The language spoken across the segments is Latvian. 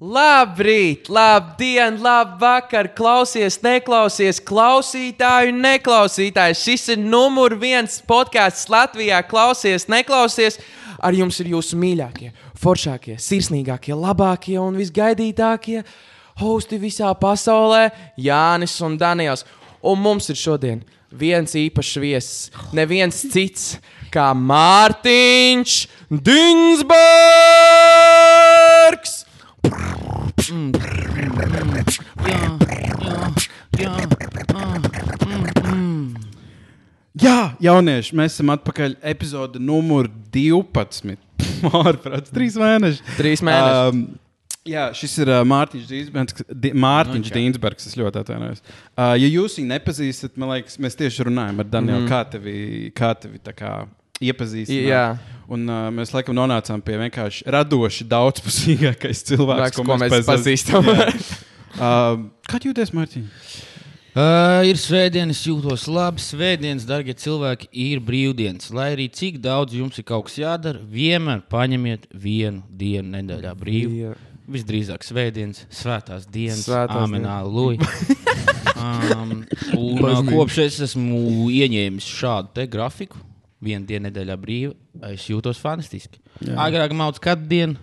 Labrīt, labdien, labvakar, klausies, neklausies, klausītāju, neklausītājs. Šis ir numur viens podkāsts Latvijā. Klausies, neklausies. Ar jums ir jūsu mīļākie, foršākie, sirsnīgākie, labākie un visgaidītākie hosti visā pasaulē - Jānis un Daniels. Un mums ir šodien viens īpašs viesis, neviens cits kā Mārtiņš Dinsbergs! Jā, jaunieši, mēs esam atpakaļ. Epizode numur 12. Mārprāts, trīs mēneši. Trīs mēneši. Um, jā, šis ir uh, Mārtiņš Dīnsbergs. Di, Mārtiņš Nu. Dīnsbergs, es ļoti atvainojos. Uh, ja jūs viņu nepazīstat, man liekas, mēs tieši runājam ar Danielu, mm. kā tevi, kā tevi tā kā iepazīstināt. Jā. Un uh, mēs laikam nonācām pie vienkārši radoši daudzpusīgākais cilvēks, Cilvēks, ko mēs pazīstam. Jā. uh, kā jūties, Mārtiņ? Uh, ir svētdienas, jūtos labi. Svētdienas, darbie cilvēki, ir brīvdienas. Lai arī cik daudz jums ir kaut kas jādara, vienmēr paņemiet vienu dienu nedēļā brīvu. Jā. Visdrīzāk svētdienas, svētās dienas, amenā, luj. um, un kopš es esmu ieņēmis šādu te grafiku, vienu dienu nedēļā brīva, es jūtos fantastiski. Jā. Agrāk mauts katru dienu,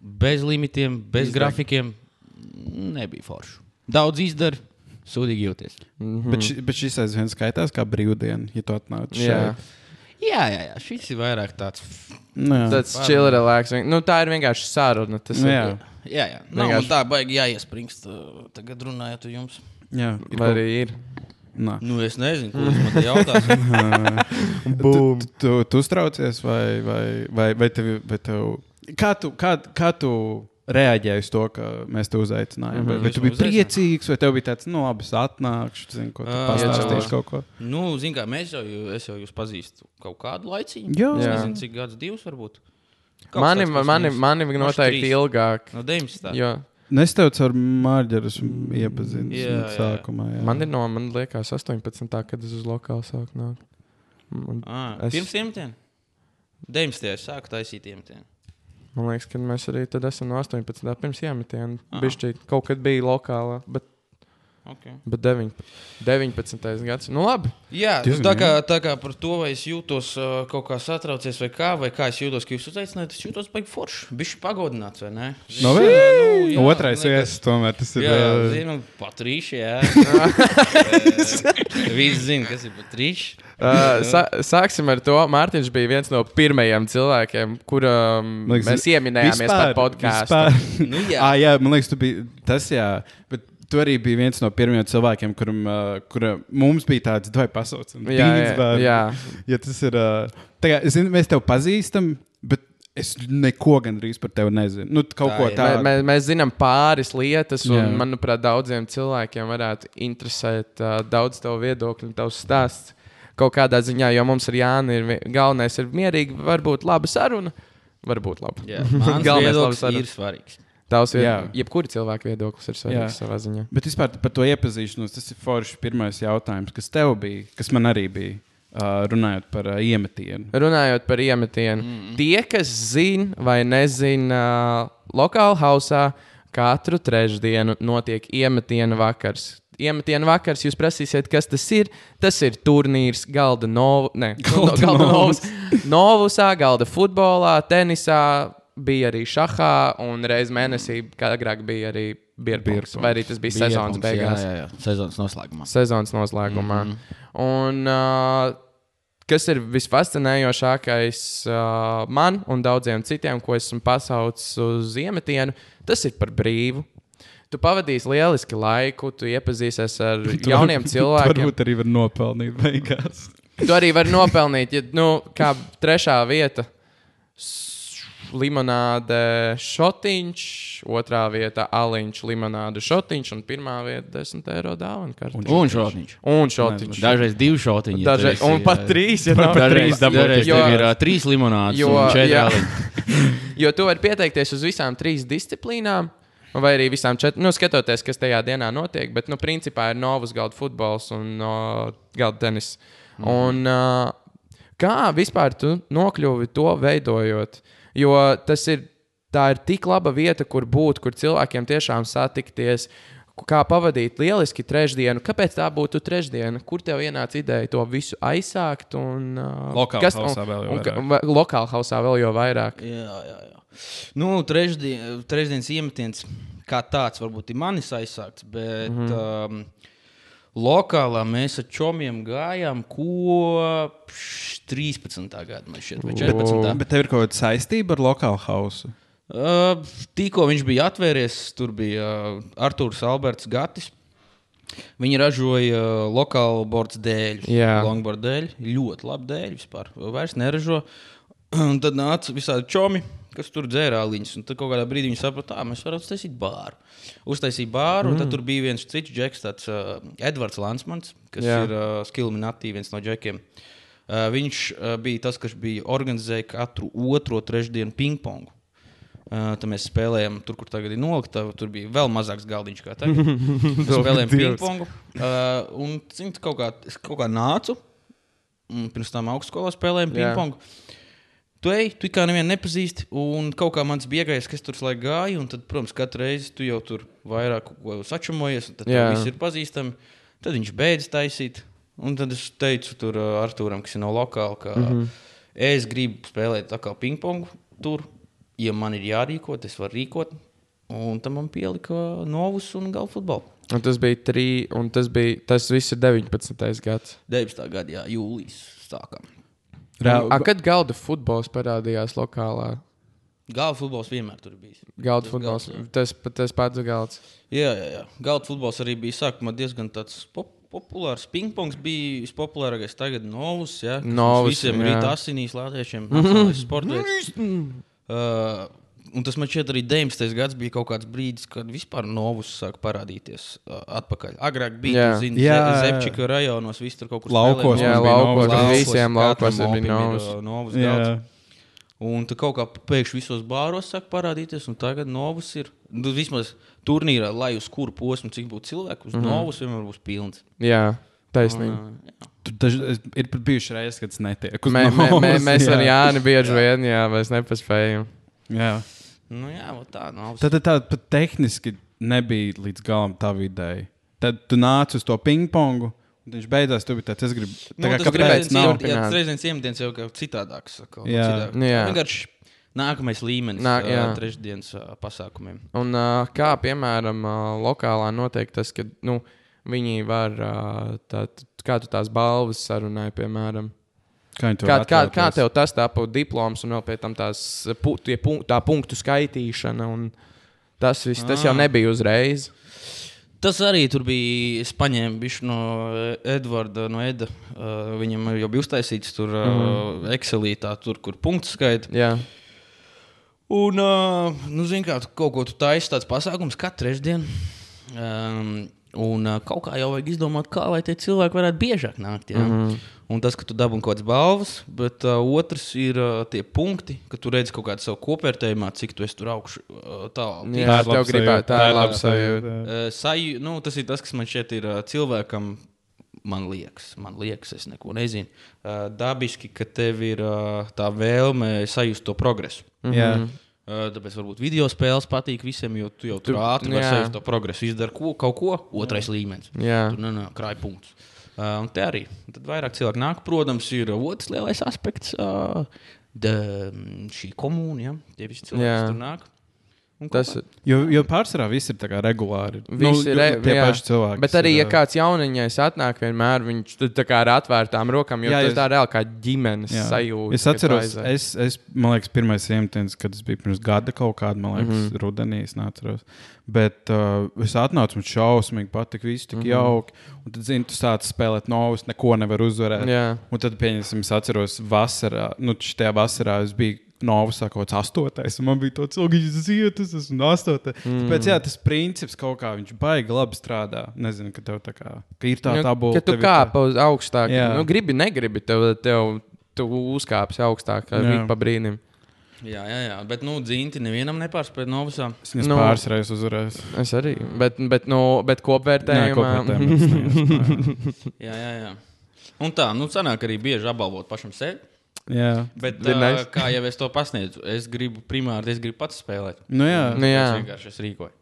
bez limitiem, bez Izdeg. grafikiem, nebija forši. Daudz izdara, sūdīgi jūties. Mhm. Bet, ši, bet šis aizvien skaitās kā brīvdiena, ja tu atnāc Jā. šeit. Jā, jā, jā, šis ir vairāk tāds. Nu, jā. Tas chill relax. Nu, tā ir vienkārši saruna. Tas Nu, ir. jā. Jā, jā. Nav Vienkārši- tā baigi jāiespringst. Tagad runājot ar jums. jā. ir Vai arī ir? Nā. Nu, es nezinu, jūs man te jautājat. Tu, tu, tu uztraucies, vai, vai, vai, vai, tev, vai tev. Kā tu, kā, kā tu reaģēji uz to, ka mēs te uzaicinājām? Vai, Mhm. vai tu Jūs biji man priecīgs, vai tev bija tāds, nu, labi, es atnākšu, zinu, ko tu Ā, pastāstīsi kaut ko? nu, zin kā, mēs jau, jau jūs pazīstu kaut kādu laiciņu. Jā. Es nezinu, cik gadus, divus varbūt. Kaut Mani, kas tāds mani, plus mani mīnus. noteikti ilgāk. No 19. Nu, Es tev ar Mārģeru esmu iepazinis Jā, jā. sākumā. Jā. man ir no, man liekas, 18. kad es uz lokālu sāku nākt. Es- Pirms tiem 19. es sāku taisīt tiem. man liekas, ka mēs arī tad esam no 18. pirms iemetiena. Ah. Bišķi kaut kad bija lokālā, bet, Okay. bet 9, 19. gads. Nu labi. Jā, Diezgan, tā kā, tā kā par to, vai es jūtos uh, kaut kā satraucies, vai kā, vai kā es jūtos, ka jūs uzaicinājāt, es jūtos baigi forši. Bišķi pagodināts, vai ne? No Zini, vēl? jā, Otrais viesis tomēr tas ir. Jā, ā, zinu, patrīši, jā. Visi zina, kas ir patrīši. Uh, sa sāksim ar to. Mārtiņš bija viens no pirmajiem cilvēkiem, kuram liekas, mēs ieminējāmies par podkāstu. Nu, jā. ah, jā, man liekas, tu biji tas, jā. Bet tu arī biji viens no pirmajiem cilvēkiem, kuram, uh, kura mums bija tāds, vai pasaucam, Jā, jā, jā. ja tas ir. Uh, tā kā, es zinu, mēs tevi pazīstam, bet es neko gandrīz par tevi nezinu. Nu, kaut Tā ko tādu. mē, mēs zinām pāris lietas, un, Jā. manuprāt, daudziem cilvēkiem varētu interesēt uh, daudz tavu viedokļu, un tavs stāsts. Kaut kādā ziņā, jo mums ir Jānis, ir galvenais ir mierīgi, varbūt laba saruna. Varbūt mans Galvenais ir svarīgs. Tavs ir. Jā. Jebkura cilvēka viedoklis ir svarīgs savā ziņā. Bet vispār par to iepazīšanos, tas ir forši pirmais jautājums, kas tev bija, kas man arī bija, uh, runājot par uh, iemetienu. Runājot par iemetienu, mm. tie, kas zina vai nezina, uh, lokālā hausā katru trešdienu notiek iemetiena vakars. Iemetiena vakars, jūs prasīsiet, kas tas ir. Tas ir turnīrs, galda novu, ne, Galda galda novus. novus. Novusā, galda futbolā, tenisā, bija arī šahā, un reiz mēnesī, kā agrāk bija arī birbuļs. Vai arī tas bija sezonas Bierpunkts, beigās, Jā, jā, jā. Sezonas noslēgumā. sezonas noslēgumā. Mm -hmm. Un, uh, kas ir visfascinējošākais uh, man un daudziem citiem, ko esmu pasaucis uz iemetienu, tas ir par brīvu. Tu pavadīsi lieliski laiku, tu iepazīsies ar jauniem Tu cilvēkiem. Varbūt arī var nopelnīt beigās. Tu arī vari nopelnīt, ja nu, kā trešā vieta. Limonāde šotiņš, otrā vieta aliņš, limonāde šotiņš un pirmā vieta - 10 eiro dāvana. kartiņš. Un šotiņš. Un šotiņš. Dažreiz divi šotiņi. ja Dažreiz, esi, un pat trīs. Ja Dažreiz, trīs. dažreiz Jo- ir uh, trīs limonādes Jo, un četri aliņi. Jo tu vari pieteikties uz visām trīs disciplīnām. Vai arī visām četrām, nu, skatoties, kas tajā dienā notiek. Bet, nu, principā ir novus galda futbols un no, galda tenis. Mm. Un, uh, kā vispār tu nokļuvi to veidojot? Jo tas ir tā ir tik laba vieta, kur būt, kur cilvēkiem tiešām satikties. Kā pavadīt lieliski trešdienu? Kāpēc tā būtu trešdiena? Kur tev ienāca ideja to visu aizsākt? Un, uh, Lokāla hausā vēl jau un, vairāk. un, va- lokāla hausā vēl jau vairāk. Jā, jā, jā. Nu, trešdien, trešdienas iemetiens kā tāds varbūt ir manis aizsākts, bet mm -hmm. um, lokālā mēs ar čomiem gājām kopš 13. gada, man šķiet, vai 14. Bet tev ir kaut kāda saistība ar lokālu hausu? Uh, tikko viņš bija atvērties, tur bija uh, Arthurs Alberts Gatis. Viņi ražoja uh, lokālu bordu dēļu, Jā. longboard dēļu. Ļoti labi dēļ vispār. Vairs neražo. Un tad nāca visādi čomi, kas tur. Un tad kaut kādā brīdī viņi saprata, ka mēs varam uztaisīt bāru. Uztaisīja bāru, mm. un tad tur bija viens cits džeks, tāds uh, Edvards Lansmans, kas Jā. Ir uh, Skilminatī, viens no džekiem. Uh, viņš uh, bija tas, kas bija organizējis katru otro trešdienu pingpongu. Uh, tad mēs spēlējām tur, kur tagad ir noliktava. Tur bija vēl mazāks galdiņš kā tagad. Mēs spēlējām pingpongu. Uh, un zinu, kaut, kā, kaut kā nācu. un Pirms tam augstskolā spēlējām Jā. pingpongu. Tu ej, tu kā nevienu nepazīsti, un kaut kā mans biegais, kas tur laikā gāja, un tad, protams, katru reizi tu jau tur vairāk sačamojies, un tad viss ir pazīstami. Tad viņš beidz taisīt. Un tad es teicu tur uh, Arturam, kas ir no lokāla, ka mm. -hmm. es gribu spēlēt tā kā pingpongu tur. Ja man ir jārīko, es varu rīkot. Un tam man pielika novus un galvu futbolu. Un tas bija trīs, un tas, bija, tas viss ir 19. gads. 19. gada jā, jūlijas sākām. Reāli- A, kad galda futbols parādījās lokālā? Galvu futbols vienmēr tur bijis. Galda futbols, galds, tas, tas pats galds. Jā, jā, jā. Galda futbols arī bija sākumā diezgan tāds pop populārs. Pingpongs bija vispopulārākais. Tagad Novus. Jā, Novus, visiem jā. ir asinīs latviešiem. sports veids. Uh, un tas man šķiet arī 19. gads bija kaut kāds brīdis, kad vispār Novus sāk parādīties uh, atpakaļ. Agrāk bija Jā. zini, Jā, Ze- jā. Zepčika rajonos, viss tur kaut kur Laukos Jā, laukos, Novus galds. visiem laukos ir bija novus. Novus Jā. galds. Un tad kaut kā pēkšņi visos bāros sāk parādīties, un tagad novus ir. Nu, vismaz turnīrā, lai uz kuru posmu, cik būtu cilvēku, uz mm -hmm. novus vienmēr būs pilns. Jā, taisnība. Un, uh, jā. Tur daž- ir bijuši reizes, kad es netieku. Mē, mē, mē, mēs ar jā. Jāni bieži vien, jā, mēs nepaspējam. Jā. Nu, jā, vot tā nav. Tad tā pat tehniski nebija līdz galam tā ideja. Tad tu nāc uz to pingpongu, un viņš beidzās. Tu biji tāds, es gribu. Tā kā, tas kāpēc nav? jā, turpināt? Trešdienas iemetiens jau kaut citādāks. atkal, Jā. citādāk. Nu, jā. Vienkārši nākamais līmenis Nā, jā. trešdienas ā, pasākumiem. Un uh, kā piemēram uh, lokālā notiek tas, ka nu, viņi var, uh, tā, kā tu tās balvas sarunāji, piemēram. Kā, Kā, kā, kā tev tas tapu diploms un vēl pēc tam tās, pu, tie tā punktu skaitīšana? un Tas, viss, tas jau Ah. nebija uzreiz. Tas arī tur bija. Es paņēmu bišķi no Edvarda, no Eda. Uh, viņam jau bija uztaisīts tur uh, Mhm. Excelītā, tur, kur punktu skaita. Jā, Un, uh, nu, zini, kā tu kaut ko tu taisi tāds pasākums katru trešdienu. Um, un uh, kaut kā jau vajag izdomāt, kā lai tie cilvēki varētu biežāk nākt. Ja? Mm. -hmm. Un tas, ka tu dabūji kaut kādas balvas, bet uh, otrs ir uh, tie punkti, ka tu redzi kaut kādu savu kopvērtējumā, cik tu esi tur augšu uh, tālu. Jā, Tā ir gribētu- sajūta, tā ir laba sajūta. Uh, saju, nu, tas ir tas, kas man šeit ir uh, cilvēkam. Man liekas, man liekas, es neko nezinu. Uh, dabiski, ka tev ir uh, tā vēlme sajust to progresu. Jā. Uh, tāpēc varbūt video spēles patīk visiem, jo tu jau tur Tu- ātri vari jā. sajust to progresu. Izdara ko, kaut ko, otrais līmenis. Jā. Tur nenāk krāj punktus. Uh, un te arī tad vairāk cilvēku nāk. Protams, ir otrs lielais aspekts. Uh, da, šī komūna, ja? tie visi cilvēki, Jā. tur nāk. Tas Jo, jo pārsvarā viss ir tā kā regulāri. Visi ir re- tie jā. paši cilvēki. Bet arī, ir, ja kāds jauniņais atnāk, vienmēr viņš kā ar atvērtām rokām, jo Jā, tas es- tā reāli kā ģimenes Jā. sajūta. Es atceros, es, es, man liekas, pirmais iemetiens, kad es biju pirms gada kaut kādā, man liekas, mm. -hmm. rudenī. Es neatceros. Bet uh, es atnācu, man šausmīgi patika, viss tik mm. -hmm. jauki. Un tad, zini, tu sāc spēlēt novus, neko nevar uzvarēt. Jā. Un tad, pieņemsim, es atceros, vasarā, nu, šajā vasarā es biju. Kaut kāds astotais, un man bija tāds ilgs ziedas, es esmu astotais. Mm. Tāpēc, jā, tas princips kaut kā viņš baigi labi strādā. Nezinu, ka tev tā kā ka ir tā Nu, tabula. Kad tu kāp uz augstāk, Jā. nu, gribi, negribi, tev, tev tu uzkāpsi augstāk, kā Jā. viņi pa brīdim. Jā, jā, jā. Bet, nu, dzinti nevienam nepārspēja novusā. Es viņas Nu. pāris reizes uzvarēju. Es arī, bet, bet, nu, bet kopvērtējumā. Jā, jā, jā. Un tā, nu, sanāk arī bieži apbalvot pašam sevi. Jā, Bet, uh, nice. kā jau es to pasniedzu, es gribu primāri, es gribu pats spēlēt. nu jā. Nu, jā. Es vienkārši es rīkoju.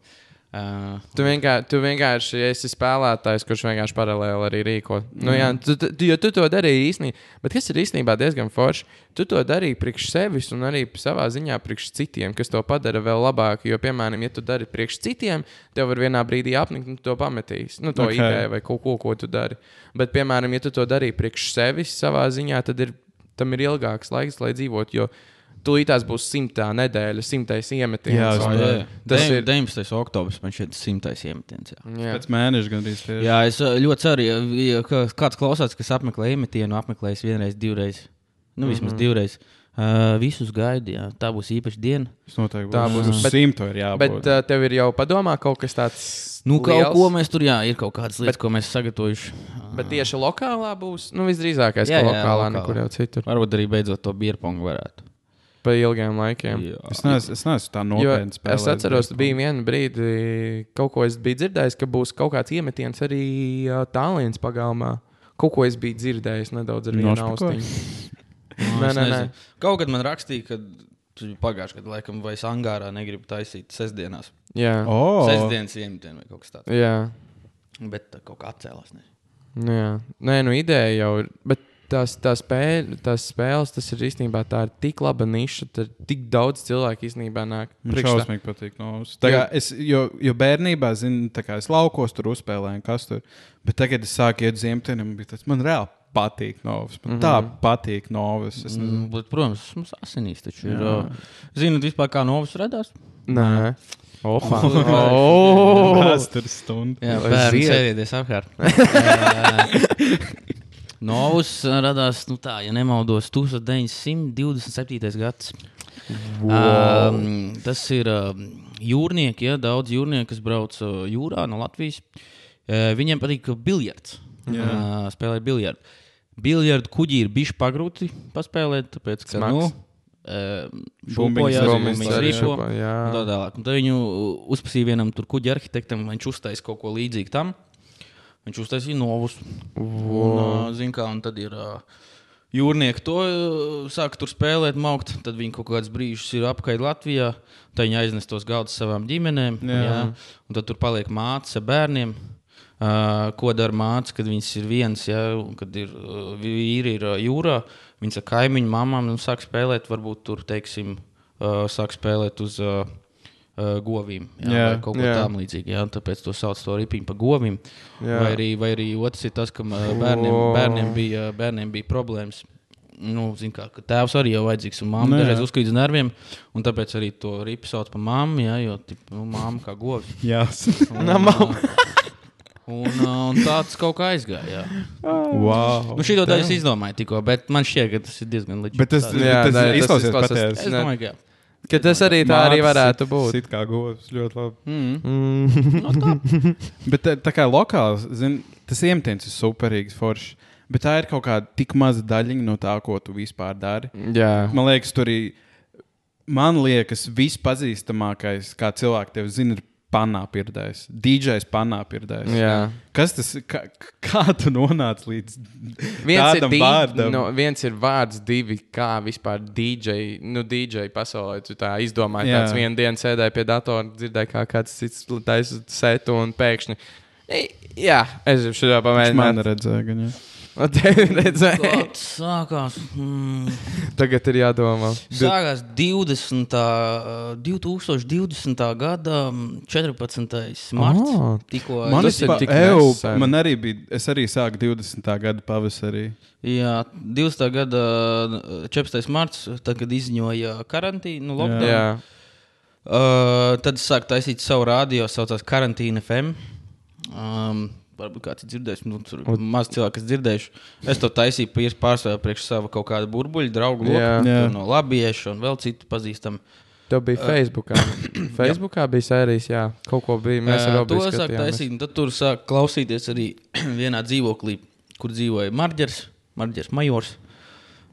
Uh, Tu vienkārši, tu vienkārši esi spēlētājs, kurš vienkārši paralēli arī rīko. Nu, jā, tu, tu, jo tu to darīji īstenībā, bet kas ir īstenībā diezgan forši. Tu to darīji priekš sevis un arī savā ziņā priekš citiem, kas to padara vēl labāk. Jo, piemēram, ja tu dari priekš citiem, tev var vienā brīdī apnikt, un tu to pametīs. Nu, to Ok. okay. ideju vai kaut ko, ko tu dari. Bet, piemēram, ja tu to darīji priekš sevis savā ziņā, tad ir, tam ir ilgāks laiks, lai dzīvotu. Jo tūlītās būs simtā nedēļa, simtais iemetiens. Jā, jā, jā. Tas Dev- ir- 19. oktobris, man šeit ir simtais iemetiens. Jā. Jā. Pēc mēneša gandrīz tieši. jā, es uh, ļoti ceru, ja, kāds klausās, kas apmeklē iemetienu, apmeklēs vienreiz, divreiz. Nu, vismaz mm -hmm. divreiz. Uh, visus gaida, jā. Tā būs īpaša diena. Tas noteikti Tā būs. būs. Uz Bet- simtu ir jābūt. Bet uh, tev ir jau padomā kaut kas tāds. Nu, kaut liels? ko mēs tur, jā, ir kaut kādas lietas, Bet, ko mēs sagatavojuši. Bet tieši lokālā būs. Nu, visdrīzākais, Jā, ka jā, lokālā, lokālā. nekur jau citur. Varbūt arī beidzot to bierpongu varētu. Pa ilgiem laikiem. Jā. Es neesmu, es neesmu tā nopietni spēlējis. es atceros, ka bija viena brīdi, kaut ko es biju dzirdējis, ka būs kaut kāds iemetiens arī uh, tālruņa pagalmā. Kaut ko es biju dzirdējis nedaudz ar vienu austiņu. Nu, Nē, nē, nē. Kaut kad man rakstīja, ka tas bija pagājušajā gadā, laikam, vai es angārā negribu taisīt sestdienās. Jā, Oh, Sestdienas iemetienu vai kaut kas tāds. jā. Bet tā kaut kā atcēlās. Ne? Nu, jā. Nē, nu ideja jau ir. Bet tās, tās, spēļ, tās spēles, tas ir īstenībā tā ir tik laba niša, tad tik daudz cilvēku īstenībā nāk. Man tā. šausmīgi patīk. Kā Es, jo, jo bērnībā, zinu, tā kā es laukos tur uzspēlēju, kas tur. Bet tagad es sāku iet uz ziemteniem, bija tas man reāli patīk novus. Man mm -hmm. tā patīk novus. Es nezinu. Mm, bet, protams, mums asinīs taču ir. uh, Zinu, vispār kā novus radās. Nē, Oha. oh. Vēstures stunda. Jā, bērni sēdieties apkārt. Novus radās, nu tā, ja nemaldos, 1927. gads. Wow. Um, tas ir um, jūrnieki, ja daudz jūrnieku, kas brauc uh, jūrā no Latvijas. Uh, viņiem patīk biljards. Uh, spēlēt biljardu. Biljardu kuģi ir bijuši pagrūti paspēlēt, tāpēc ka nu, Bumbiņas šūpojas, un Tā tālāk. Un tad viņu uzprasīja vienam tur kuģa arhitektam, viņš uztaisīja kaut ko līdzīgu tam. Viņš uztaisīja novus. Un, uh, zin kā, un tad ir uh, jūrnieki to uh, sāk tur spēlēt, maukt. Tad viņi kaut kādus brīžus ir apkārt Latvijā. Tad viņi aiznes tos galdus savām ģimenēm. Jā. Jā. Un tad tur paliek mātes ar bērniem. Uh, ko dara māte, kad viņas ir viens, ja, kad ir uh, vīri ir uh, jūrā? Viņas ar kaimiņu mamām nu, sāk spēlēt, varbūt tur, teiksim, sāk spēlēt uz govīm. Jā, Jā, kaut ko jā. tādu līdzīgu. Jā, un tāpēc to sauc par ripiņu par govīm. Vai arī, vai arī otrs ir tas, ka bērniem, bērniem, bija, bērniem bija problēmas. Nu, kā, tēvs arī jau vajadzīgs, un māte Nu, dažreiz uzkrīt uz nerviem. Tāpēc arī to ripu sauc par māmu, jā, jo tip, nu, māma kā govs. Jā, Un, uh, un, uh, un tāds kaut kā aizgāja. Jā. wow. Nu, šī to daļu es izdomāju tikko, bet man šķiet, ka tas ir diezgan līdzīgs. Bet tas, Jā, tas, nē, tas tas izklausies izklausās- patiesi. Es domāju, ka jā. Ka tas arī tā arī varētu būt. Sit kā govs, ļoti labi. Mm. Mm. Bet tā, tā kā lokāls, zin, tas iemetiens ir superīgs, foršs. Bet tā ir kaut kāda tik maza daļiņa no tā, ko tu vispār dari. Jā, Man liekas, tur ir. Man liekas, vispazīstamākais, kā cilvēks tevi zina, ir panā pirdējis. DJs panā pirdējis. jā. Kas tas ir? Kā, kā tu nonāci līdz Viens ir, tādam di vārdam? no, viens ir vārds, divi kā vispār DJ, nu, DJ pasaulē. Tu tā izdomāji, Jā. kāds vienā dienā sēdēja pie datora, dzirdēja, kā kāds cits taisa setu un pēkšņi. "Ei, Jā, es jau šādā Viņš man pamēģināju. redzēja, gan jā. Redzēju. Kāds sākās? Mm. Tagad ir jādomā. Sākās 20. uh, 2020. gada mm, 14. marts. Ah. Tikko Man, tas ir pa, tik ew, nesen. man arī bija, es arī sāku 20. gada pavasarī. Jā, 20. gada uh, 14. marts, tad, kad izziņoja karantīnu, lockdown, Jā, Uh, tad es sāku taisīt savu radio, saucās Karantīna FM. Um, varbūt kāds ir dzirdējis, nu, tur ir maz cilvēku, kas dzirdējuši. Es to taisīju pārsvarā priekš sava kaut kāda burbuļa, draugu loku, Jā. Jā. no labiešu un vēl citu pazīstamu. tev bija Facebookā. Facebookā bija sērijas, jā, kaut ko bija. Mēs Uh, to sāku taisīt, un tad tur sāk klausīties arī vienā dzīvoklī, kur dzīvoja Marģers, Marģers Majors.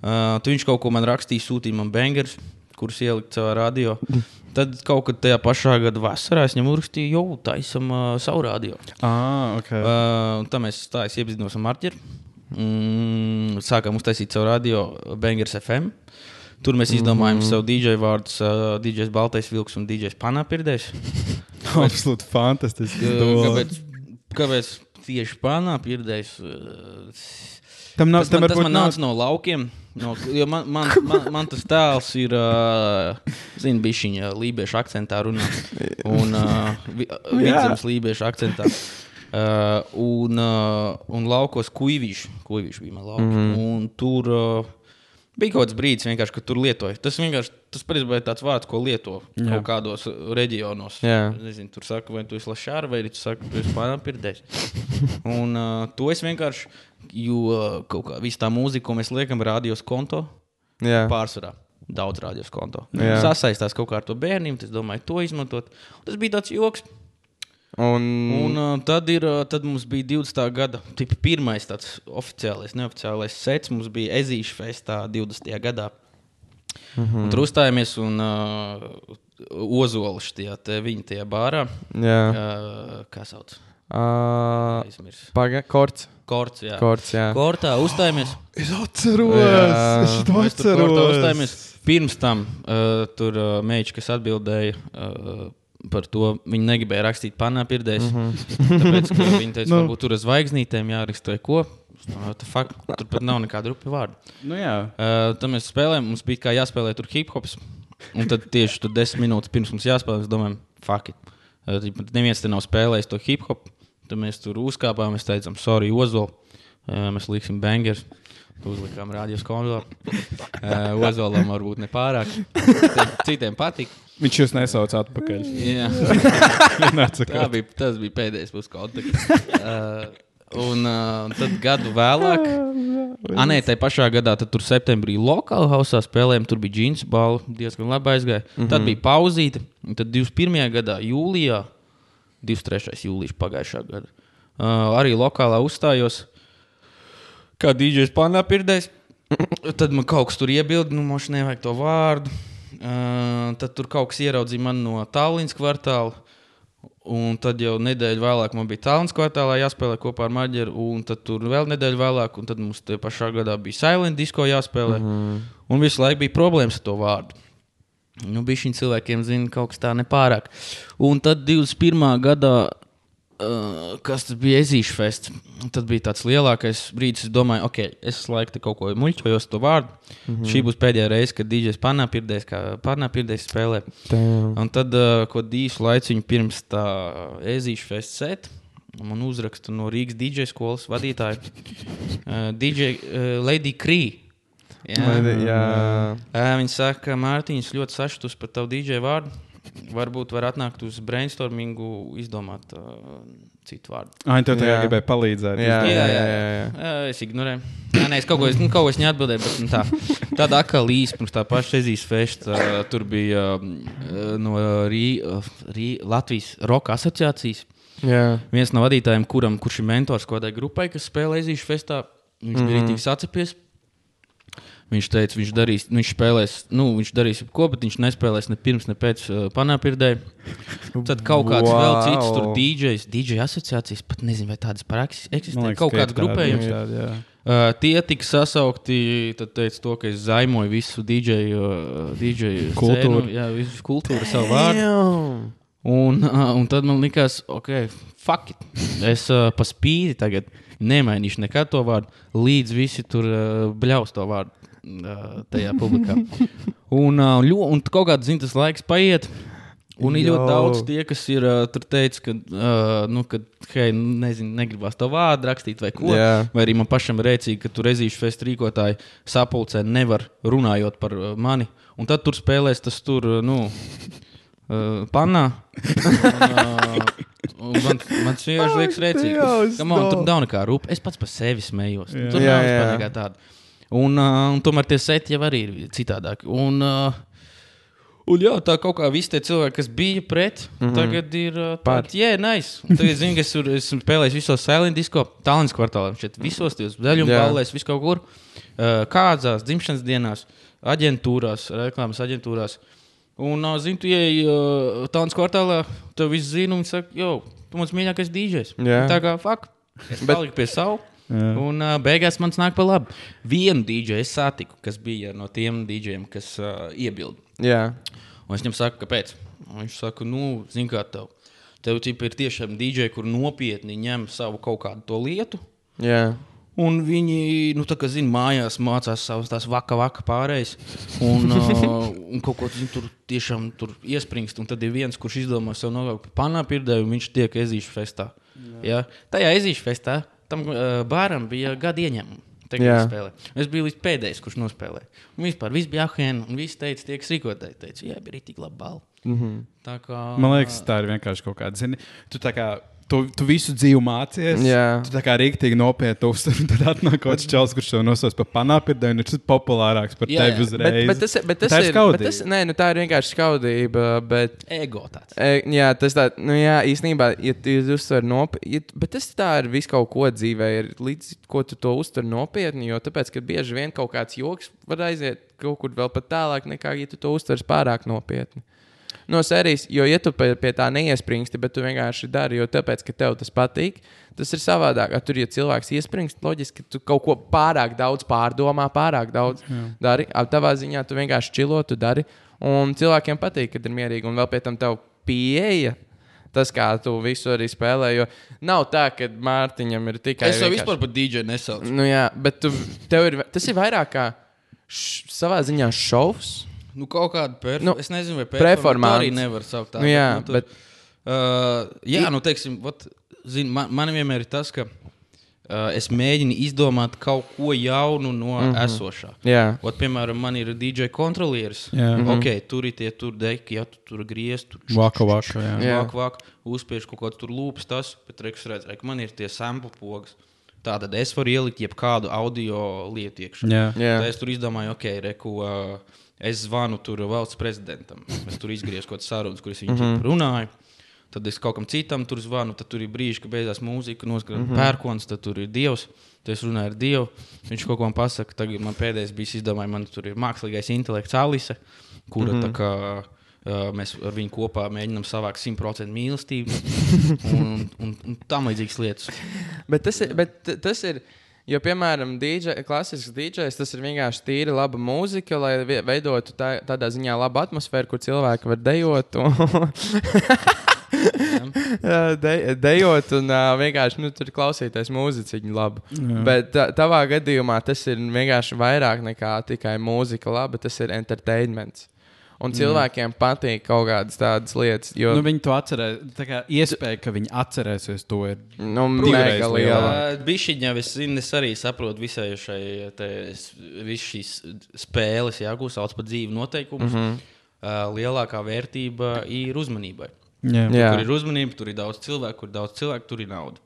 Uh, tu viņš kaut ko man rakstīja, sūtīja man bangers, kurus ielikt savā radio. Tad kaut kad tajā pašā gada vasarā es viņam uzrakstīju, jau taisam uh, savu radio. Ah, ok. Uh, tā mēs tā iepazinos ar Marģeru. Mm, sākām uztaisīt savu radio Bangers FM. Tur mēs izdomājām mm -hmm. savu DJ vārdus, uh, DJs Baltais Vilks un DJs Panapirdējs. Absolūti fantastiski. Kāpēc, kāpēc tieši Panapirdējs? Uh, Tam nav, Tas tam man, tas man nav. nāca no laukiem. No, jo man, man, man, man tas tēls ir, uh, zinu, bija viņa lībiešu akcentā runā. Un uh, vi- vidzemes lībiešu akcentā. Uh, un, uh, un laukos kuģīši. Kuģīši bija man lauki. Mm. -hmm. Un tur uh, bija kaut kāds brīdis, vienkārši, kad tur lietoja. Tas vienkārši tas patiesībā ir tāds vārds, ko lieto Jā. kaut kādos reģionos. Jā. Nezinu, tur saka, vai tu esi lašāra, vai arī tu saki, tu esi pārpirdējis. Un uh, to es vienkārši, jo uh, kaut kā visu tā mūzika, ko mēs liekam radios konto, Jā. pārsvarā. Daudz radios konto. Jā. Sasaistās kaut kā ar to bērniem, tas domāju, to izmantot. Un tas bija tāds joks. Un, Un uh, tad, ir, uh, tad mums bija 20. gada tipa, pirmais tāds oficiālais, neoficiālais sets. Mums bija Ezīša festā 20. gadā. Mm Mhm. -hmm. Tur uzstājāmies un uh, Ozolišķi tajā te viņa tajā bārā. jā. Uh, kā sauc? Uh, Aizmirs. Paga, korts. Korts, jā. Korts, jā. Kortā uzstājāmies. Es atceros, Jā. es to Mēs tur atceros. uzstājāmies. Pirms tam uh, tur uh, meitene, kas atbildēja uh, par to, viņa negribēja rakstīt panā pirdēs. Mm -hmm. Tāpēc ka viņa teica, Nu. varbūt tur ar zvaigznītēm jāraksta ko. Tur pat nav nekāda rupi vārda. Nu, jā. Uh, tad mēs spēlējām, mums bija kā jāspēlē tur hip hops. Un tad tieši tur desmit minūtes pirms mums jāspēlē, mēs domājam, fuck it. Uh, tad neviens te nav spēlējis to hip hop. Tad mēs tur uzkāpām, mēs teicām, sorry, Ozol. Uh, mēs liksim bangers. Uzlikām rādījus konsolā. Uh, Ozolam varbūt ne pārāk. Citiem- patīk. Viņš jūs nesauc atpakaļ. Jā. Tā bija, tas bija pēdējais mūsu kontakts. Uh, un uh, tad gadu vēlāk, ah, nē, tajā pašā gadā, tad tur septembrī lokālā hausā spēlējām, tur bija džins balva, diezgan labi aizgāja. Mm -hmm. Tad bija pauzīte, un tad 21. gadā, jūlijā, 23. jūlijā pagājušā gada, uh, arī lokālā uzstājos, kā DJs Panā pirdējs. Tad man kaut kas tur iebilda, nu, man nevajag to vārdu. Uh, tad tur kaut kas ieraudzīja mani no Tallinas kvartāla. Un tad jau nedēļu vēlāk man bija Tallinas kvartālā jāspēlē kopā ar Maģeru. Un tad tur vēl nedēļu vēlāk, un tad mums te pašā gadā bija Silent Disco jāspēlē. Mm -hmm. Un visu laiku bija problēmas ar to vārdu. Nu, bija šiem cilvēkiem, zina, kaut kas tā nepārāk. Un tad 21. gadā, uh, kas tas bija Ezīša fests, tad bija tāds lielākais brīdis, es domāju, ok, es laiku te kaut ko muļķojos to vārdu. Mm -hmm. Šī būs pēdējā reize, kad DJs Panapirdēs, kā Panapirdēs spēlē. Damn. Un tad, uh, ko dīsu laiciņu pirms tā Ezīša festa set, man uzraksta no Rīgas DJ skolas vadītāja uh, DJ uh, Lady Cree. Jā. Vai- Jā. Ē, Viņa saka, ka Mārtiņš ļoti sašutus par tavu DJ vārdu. Varbūt var atnākt uz brainstormingu, izdomāt uh, citu vārdu. Ai, tev tajā Jā. gribēja palīdzēt. Jā, izdomāt. jā, jā, jā. Jā, es ignorēju. Jā, nē, es kaut ko, es, nu, kaut ko es neatbildēju, bet nu, tā. Tāda atkal īsa pirms tā paša ezijas festa. Uh, tur bija um, uh, no Rī, uh, Rī, Latvijas Roka asociācijas. jā. Viens no vadītājiem, kuram, kurš ir mentors kādai grupai, kas spēlē ezijas festā, viņš mm -hmm. bija rītīgi sacepies. Viņš teica, viņš darīs, viņš spēlēs, nu, viņš darīs ko, bet viņš nespēlēs ne pirms, ne pēc uh, panāpirdē. Tad kaut kāds wow. vēl cits, tur. DJs, DJ asociācijas, pat nezinu, vai tādas prakses Man eksistē. liekas, Kaut kāds grupējums. tādi, jā. Uh, tie tika sasaukti, tad teica to, ka es zaimoju visu DJ, uh, DJ Kultūru. Scēnu, jā, visu kultūru savu vārdu. Un, uh, un tad man likās, ok, fuck it. Es uh, pa spīti tagad nemainīšu nekad to vārdu, līdz visi tur uh, bļaus to vārdu tajā publikā. Un, uh, ļo, un kaut kāds, zin, tas laiks paiet. Un ir ļoti daudz tie, kas ir uh, tur teicis, ka, uh, nu, ka hei, nu, nezinu, negribās to vārdu rakstīt vai ko. Jā. Vai arī man pašam rēcīgi, ka tur ezīšu festu rīkotāji sapulcē nevar runājot par uh, mani. Un tad tur spēlēs tas tur, uh, nu, uh, panā. Un, uh, man, man liekas rēcīgi. Ka man tur nav nekā rūpes. Es pats par sevi smējos. Jā. Tur Jā, nav nekā tāda. Un, uh, un tomēr tie seti jau arī ir citādāki. Un, uh, Un jā, tā kaut kā visi tie cilvēki, kas bija pret, mm -hmm. tagad ir tādi, jā, nice. Un Tagad, zinu, ka es esmu spēlējis visos Silent Disco, Tallinas kvartālā, šeit visos tajos zaļuma Jā. ballēs, vis kaut kur. Kādzās, dzimšanas dienās, aģentūrās, reklāmas aģentūrās. Un, zinu, tu ieej uh, Tallinas kvartālā, tev viss zina, un viņi saka, jo, tu mans mīļākais dīdžers. Tā kā, fuck, es Bet- paliku pie savu. Jā. Un uh, beigās man nāk pa labi. Vienu dīdžeju es satiku, kas bija no tiem dīdžiem, kas uh, iebilda. Jā, Un es viņam saku, kāpēc. Un viņš saka, nu, zini, kā tev. Tev ķipa, ir tiešām dīdžeji, kur nopietni ņem savu kaut kādu to lietu. jā. Un viņi, nu, tā kā zina, mājās mācās savas tās vaka, vaka pārējas. Un, uh, un kaut ko zin, tur tiešām tur iespringst. Un tad ir viens, kurš izdomā sev nokāpt panāpirdēju, un viņš tiek ezīšu festā. Ja? Tajā ezīšu festā tam uh, bāram bija gada ieņēmumi. Es biju līdz pēdējais, kurš nospēlēja. Un vispār viss bija ahēna, un viss teica, tiek rīkotāji. Teica, jā, bija tik labi balva. Mm -hmm. Tā kā. Man liekas, tā ir vienkārši kaut kāda. Zini, tu, tā kā, tu, tu visu dzīvi mācies. Jā. Tu tā kā rīktīgi nopietni uztver, tad atnāk kaut kāds čels, kurš tev nosauc par panāpirdu, un viņš ir populārāks par Jā, tevi uzreiz. Bet, bet tas, bet tas tā ir. skaudīgi. tas, nē, nu, tā ir vienkārši skaudība. Bet, Ego tāds. e, jā, tas tā, nu, jā, īstenībā, ja tu uztver nopietni, ja, bet tas tā ir viss kaut ko dzīvē, ir līdz ko tu to uztver nopietni. Jo tāpēc, ka bieži vien kaut kāds joks var aiziet kaut kur vēl pat tālāk, nekā ja tu to uztvers pārāk nopietni. No sērijas, jo, ja tu pie, pie tā neiespringsti, bet tu vienkārši dari, jo tāpēc, ka tev tas patīk, tas ir savādāk. Tur, ja cilvēks iespringst, loģiski, ka tu kaut ko pārāk daudz pārdomā, pārāk daudz Jā. dari. Tavā ziņā tu vienkārši čilo, tu dari. Un cilvēkiem patīk, kad ir mierīgi, un vēl pie tam tev pieeja. Tas, kā tu visu arī spēlē, jo nav tā, ka Mārtiņam ir tikai. Es jau vienkārši- vispār par dīdžeju nesaucu. Nu, jā, bet tu, tev ir, tas ir vairāk kā š, savā ziņā šovs. Nu, kaut kāda performance. Nu, Nu, es nezinu, vai performance arī nevar saukt tā. Nu, jā, tu- bet- Uh, jā, nu, teiksim, vat, zin, man, man vienmēr ir tas, ka uh, es mēģinu izdomāt kaut ko jaunu no mm -hmm. esošā. Jā. Ot, piemēram, man ir DJ kontrolieris. Jā. Mm -hmm. Ok, tur ir tie tur deki, ja tu tur griezt, tur Vaka, vaka, jā. Jā. vāk, vāk, uzspiež kaut kādu tur lūpas, tas, bet reiks redz, ka man ir tie sample pogas. Tātad es varu ielikt jebkādu audio lietu iekšā. Jā. Jā. Tad es tur izdomāju, ok, reku, uh, es zvanu tur valsts prezidentam. Es tur izgriezu kaut kādas sarunas, kuras viņš mm. -hmm. runāja. Tad es kaut kam citam tur zvanu, tad tur ir brīži, kad beidzās mūzika, noskrien mm -hmm. pērkons, tad tur ir dievs. Tad es runāju ar dievu. Viņš kaut ko man pasaka. Tagad man pēdējais bija izdomājis, man tur ir mākslīgais intelekts Alise, kura mm -hmm. tā kā. Uh, mēs ar viņu kopā mēģinām savākt 100% mīlestību un, un, un tam līdzīgas lietas. Bet tas ir. Bet tas ir Jo, piemēram, DJ, klasisks DJs, tas ir vienkārši tīri laba mūzika, lai veidotu tā, tādā ziņā labu atmosfēru, kur cilvēki var dejot. Un, de, dejot un uh, vienkārši nu, tur klausīties mūziķi labi. Jā. Bet tā, tavā gadījumā tas ir vienkārši vairāk nekā tikai mūzika, labi, tas ir entertainments. Un cilvēkiem patīk kaut kādas tādas lietas, jo Nu, viņi to atcerēs. Tā kā iespēja, ka viņi atcerēsies to ir. nu, mega liela. Bišķiņā es, zinu, es arī saprotu visai šai te, visu šīs spēles, jā, ko sauc par dzīvu noteikumus. Mm. -hmm. uh, lielākā vērtība ir uzmanībai. Jā. Jā. Kur ir uzmanība, tur ir daudz cilvēku, kur ir daudz cilvēku, tur ir nauda.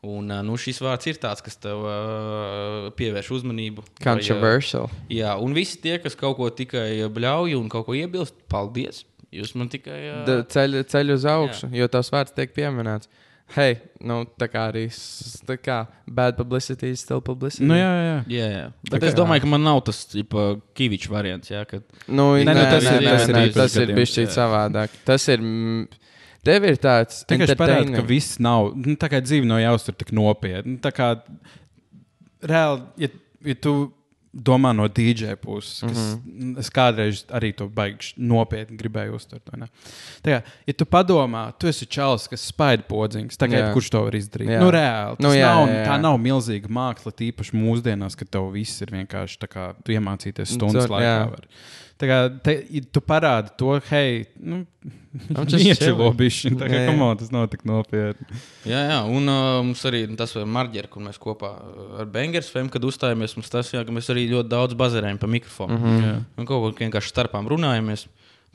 Un nu, šis vārds ir tāds, kas tev uh, pievērš uzmanību. Vai, uh, Controversial. Jā, un visi tie, kas kaut ko tikai bļauj un kaut ko iebilst, paldies. Jūs man tikai. Uh, Ceļ, ceļ uz augšu, jo tavs vārds tiek pieminēts. Hei, nu, tā kā arī tā kā bad publicity is still publicity. Nu, jā, jā. Jā, jā. Bet es domāju, ka man nav tas Kavičs variants. Jā, kad... Nu, nē, Nē, nē, nu, tas, tas nē, ir- nē, tas ir nē, īpašs tas ir bijis jā. savādāk. Tas ir. mm, Tev ir tāds es parādu, ka viss nav. Nu, tā kā dzīve nav jāuztver tik nopietni. Nu, Tā kā reāli, ja, ja tu domā no DJ puses, kas mm -hmm. es kādreiz arī to baigšu nopietni gribēju uztvert. Tā kā, ja tu padomā, tu esi čalis, kas spaida podziņas, tagad kurš to var izdarīt? Jā. Nu, reāli. Nu, jā, nav, jā, jā. Tā nav milzīga māksla, tīpaši mūsdienās, kad tev viss ir vienkārši tā kā tu iemācīties stundas Cer- laikā. jā. Var. Tā kā te, tu parādi to, hei, nu, iečilo chilling. bišķiņu. Tā kā, on, tas nav tik nopietni. Jā, jā, un uh, mums arī tas ir Marģers, kur mēs kopā ar Bengers fēm, kad uzstājāmies. Mums tas jā, ka mēs arī ļoti daudz bazarējam pa mikrofonu. Mm -hmm. Jā. Un kaut kā vienkārši starpām runājamies.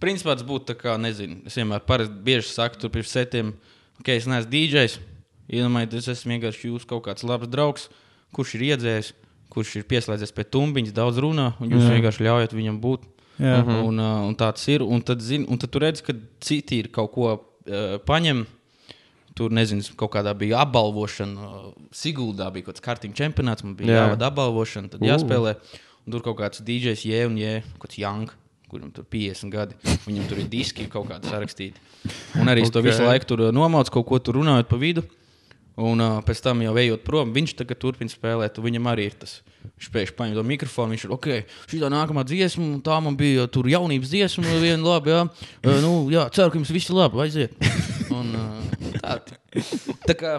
Principā tas būtu tā kā, nezinu, es vienmēr parasti bieži saku, tur pirms setiem, ok, es neesmu DJs. Iedomājieties, es esmu vienkārši jūsu kaut kāds labs draugs, kurš ir iedzējis, kurš ir pieslēdzies pie tumbiņas, daudz runā, un jūs Jā. vienkārši ļaujat viņam būt. Jā. Uh -huh. un, uh, un tāds ir. Un tad, zin, un tad tu redz, ka citi ir kaut ko uh, paņem. Tur, nezinu, kaut kādā bija apbalvošana. uh, Siguldā bija kaut kāds kārtīgi čempionāts, man bija Jā. jāvada apbalvošana, tad Ū. jāspēlē. Un tur kaut kāds DJs, jē, un jē, kaut kāds Young, kuram tur 50 gadi. Viņam tur ir diski kaut kādi sarakstīti. Un arī okay. to visu laiku tur uh, nomauc kaut ko tur runājot pa vidu. Un uh, pēc tam jau ejot prom, viņš tagad turpina spēlēt, viņam arī ir tas. Viņš pēkšņi paņem to mikrofonu, viņš ir ok, šī tā nākamā dziesma, tā man bija tur jaunības dziesma, viena labi, jā. Uh, nu, jā, ceru, ka jums viss ir labi, aiziet. Un, uh, tā, tā kā,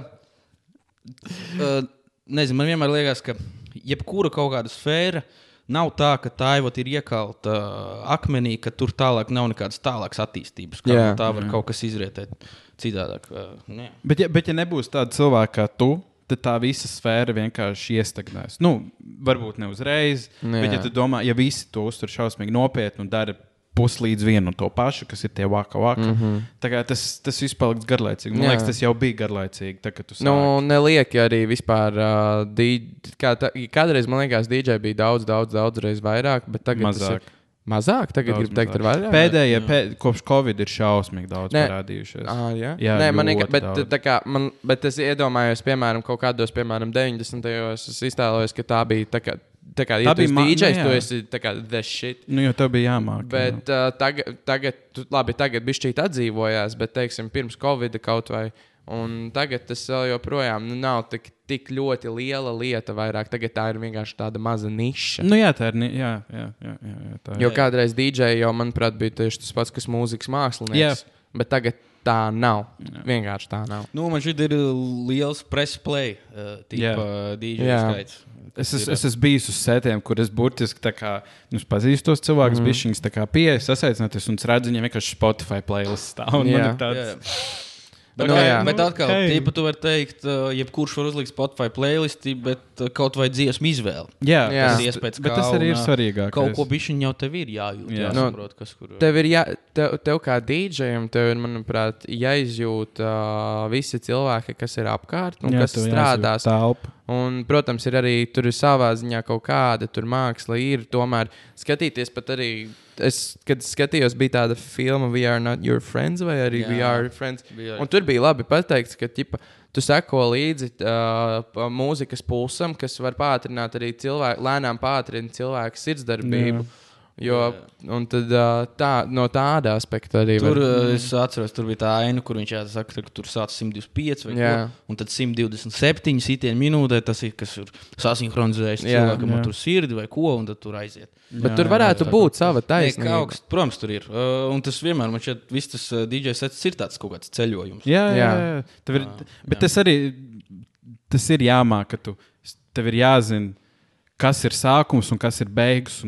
uh, nezinu, man vienmēr liekas, ka jebkura kaut kāda sfēra nav tā, ka tā jau ir iekalta uh, akmenī, ka tur tālāk nav nekādas tālākas attīstības. Kā Jā. tā var kaut kas izrietēt citādāk. Uh, nē. Bet, ja, bet, ja nebūs tāda cilvēka kā tu, tad tā visa sfēra vienkārši iestagnēs. Nu, varbūt ne uzreiz, Jā. bet, ja tu domā, ja visi to uztver šausmīgi nopietni un dara puslīdz vienu un to pašu, kas ir tie vaka, vaka, mm. -hmm. tas, tas viss paliks garlaicīgi. Man Jā. liekas, tas jau bija garlaicīgi. Tu Nu, nelieki arī vispār. Uh, dī, kā tā, kādreiz man liekas, DJ bija daudz, daudz, daudz reizes vairāk, bet tagad tas Mazāk. ir mazāk. Tagad gribu teikt, ir vairāk. Pēdējie, pē, kopš Covid ir šausmīgi daudz Nē. parādījušies. Ah, jā, Jā, Nē, man liekas, bet, daudz. tā kā, man, bet es iedomājos, piemēram, kaut kādos, piemēram, 90. gados, es iztēlojos, ka tā bija tā kā, tā kā Tā ja tu bija esi ma- nu tu jā. esi tā kā the shit. Nu, jo tev bija jāmāk. Bet uh, tagad, tagad, tu- labi, tagad bija šķiet atdzīvojās, bet, teiksim, pirms Covid kaut vai. Un tagad tas vēl joprojām nu, nav tik, tik ļoti liela lieta. Vairāk. Tagad tā ir vienkārši tāda maza niša. Nu, jā, tā ir. ni- Jā, jā, jā, jā, jā, tā. Jo kādreiz DJ jau, manuprāt, bija tieši tas pats, kas mūzikas mākslinieks. Jā. Bet tagad tā nav. Vienkārši tā nav. Nu, man šeit ir liels press play, uh, Jā. tipa DJ Jā. skaits. Es, es, es esmu bijis uz setiem, kur es burtiski tā kā, nu, pazīstu tos cilvēkus, mm. bišķiņus pieeju, sasaicināties un redzu, viņiem vienkārši Spotify playlist stāv. un man Jā. ir tāds- Jā. Bet, Nu, nu, jā. bet atkal, Ok. okay. tu vari teikt, uh, jebkurš var uzlikt Spotify playlisti, bet uh, kaut vai dziesmu izvēli. Jā, Jā. tas, Tas iespējas, bet tas arī ir svarīgāk. Kaut ko bišķiņ jau tev ir jājūt. Jā. Jā, Nu, saprot, kas kur. Tev ir, jā, tev, tev kā DJam, tev ir, manuprāt, jāizjūt uh, visi cilvēki, kas ir apkārt un kas strādās. Telpa. Un, protams, ir arī tur ir savā ziņā kaut kāda tur māksla. Ir tomēr skatīties pat arī. Es, kad skatījos, bija tāda filma, We Are Not Your Friends, vai arī Jā. We Are Friends. Bija. Un tur bija labi pateikts, ka ķipa, tu seko līdzi uh, mūzikas pulsam, kas var pātrināt arī cilvēku, lēnām pātrināt cilvēku sirdsdarbību. Jo, un tad, tā, no tāda aspekta arī Tur var- es atceros, tur bija tā aina, kur viņš saka, ka tur sācis 125 vai Jā. ko, un tad 127 sitienu minūtē tas ir, kas ir sasinhronizējis Jā. cilvēkam Jā. ar sirdi vai ko, un tad tur aiziet. Bet Jā, tur varētu jā, būt sava taisnība. kaut kas, protams, tur ir. Uh, un tas vienmēr man šķiet, viss tas uh, DJ sets ir tāds kaut kāds ceļojums. Jā, jā, Jā. jā. Tev ir, Jā, bet jā. tas arī tas ir jāmāk, ka tu, tev ir jāzina. Kas ir sākums un kas ir beigas,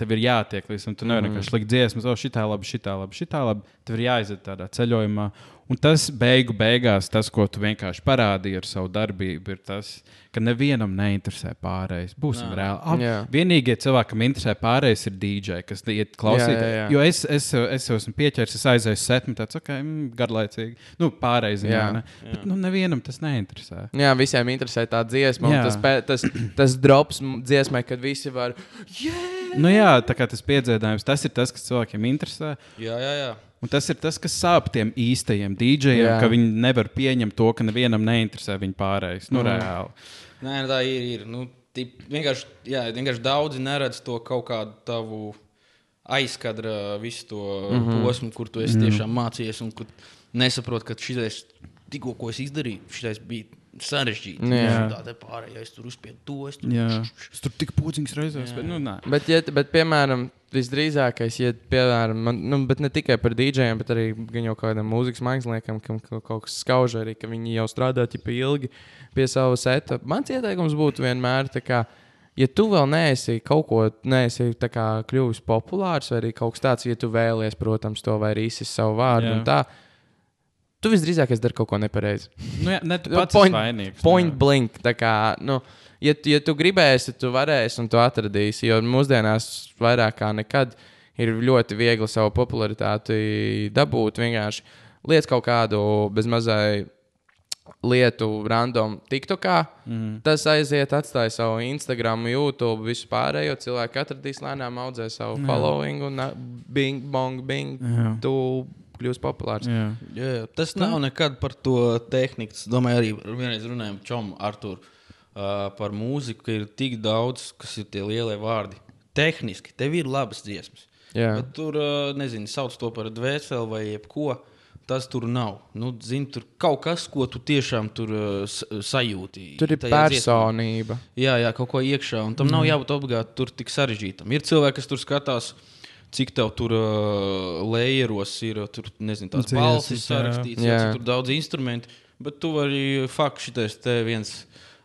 tev ir jātiek līdz tam. Tu nevari Mhm. vienkārši likt dziesmas, oh, šitā labi, šitā labi, šitā labi. Tev ir jāiziet tādā ceļojumā. Un tas beigu beigās, tas, ko tu vienkārši parādīji ar savu darbību, ir tas, ka nevienam neinteresē pārējais. Būsim Nā. reāli. Ab, Jā. vienīgie cilvēki, kam interesē pārējais, ir DJ, kas iet klausīt. Jā, jā, jā. Jo es, es, es jau esmu pieķēries, es aizēju setni, tāds ok, mm, garlaicīgi. Nu, pārējais, Jā. jā, ne? Bet nu, nevienam tas neinteresē. Jā, visiem interesē tā dziesma. un Jā. Tas, tas, tas drops dziesmai, kad visi var. Yeah! Nu, jā, tā kā tas piedziedājums, tas ir tas, kas cilvēkiem interesē. Jā, jā, jā. Un tas ir tas, kas sāp tiem īstajiem dīdžejiem, Jā. ka viņi nevar pieņemt to, ka nevienam neinteresē viņa pārējais. Nu, Mm. reāli. Nē, tā ir. ir. Nu, tip, vienkārši, jā, vienkārši daudzi neredz to kaut kādu tavu aizkadra, visu to mm. -hmm. posmu, kur tu esi tiešām mācījies un kur nesaproti, ka šis tikko, ko es izdarīju, šis bija sarežģīti. Jā. Tā te pārējais tur uzspiež to. Es tur... Es tur tik podziņas reizēs, bet nu, nē. Bet, ja, bet, piemēram, visdrīzākais, ja, piemēram, man, nu, bet ne tikai par dīdžiem, bet arī gan jau kādam mūzikas māksliniekam, kam ka- kaut kas skauž arī, ka viņi jau strādā ķipa ilgi pie sava seta. Mans ieteikums būtu vienmēr tā kā. Ja tu vēl neesi kaut ko neesi tā kā kļuvis populārs, vai arī kaut kas tāds, ja tu vēlies, protams, to vai arī izsist savu vārdu, Jā. un tā, tu visdrīzākais dari kaut ko nepareizi. Nu, jā, ne, tu Nu, pats point- vainīgs. Point jā. blank. tā Kā, nu, ja, tu- ja tu gribēsi, tu varēsi un tu atradīsi. Jo mūsdienās vairāk kā nekad ir ļoti viegli savu popularitāti dabūt. Vienkārši liec kaut kādu bezmazai lietu random TikTokā. Mm. Tas aiziet, atstāja savu Instagram, YouTube, visu pārējo. Cilvēki atradīs lēnām, audzē savu Jā. following un bing, bong, bing. Tu kļūsi populārs. Jā. Jā. Tas nav nekad par to tehniku. Es domāju, arī vienreiz runājām par Čomu, Arthuru, uh, par mūziku, ka ir tik daudz, kas ir tie lielie vārdi. Tehniski, tev ir labas dziesmas. Tur, uh, nezinu, sauc to par dvēseli vai jebko. Tas tur nav. Nu, zini, tur kaut kas, ko tu tiešām tur uh, sajūti. Tur ir tajā dziesmā. personība. Jā, jā, kaut ko iekšā. Un tam mm. nav jābūt obligāti tur tik sarežģītam. Ir cilvēki, kas tur skatās, cik tev tur uh, lejeros ir, tur nezinu, tās balsis jā. sarakstīts, jā. Jā. Jā, cik tur daudz instrumentu. Bet tu vari faktiski šitais te viens.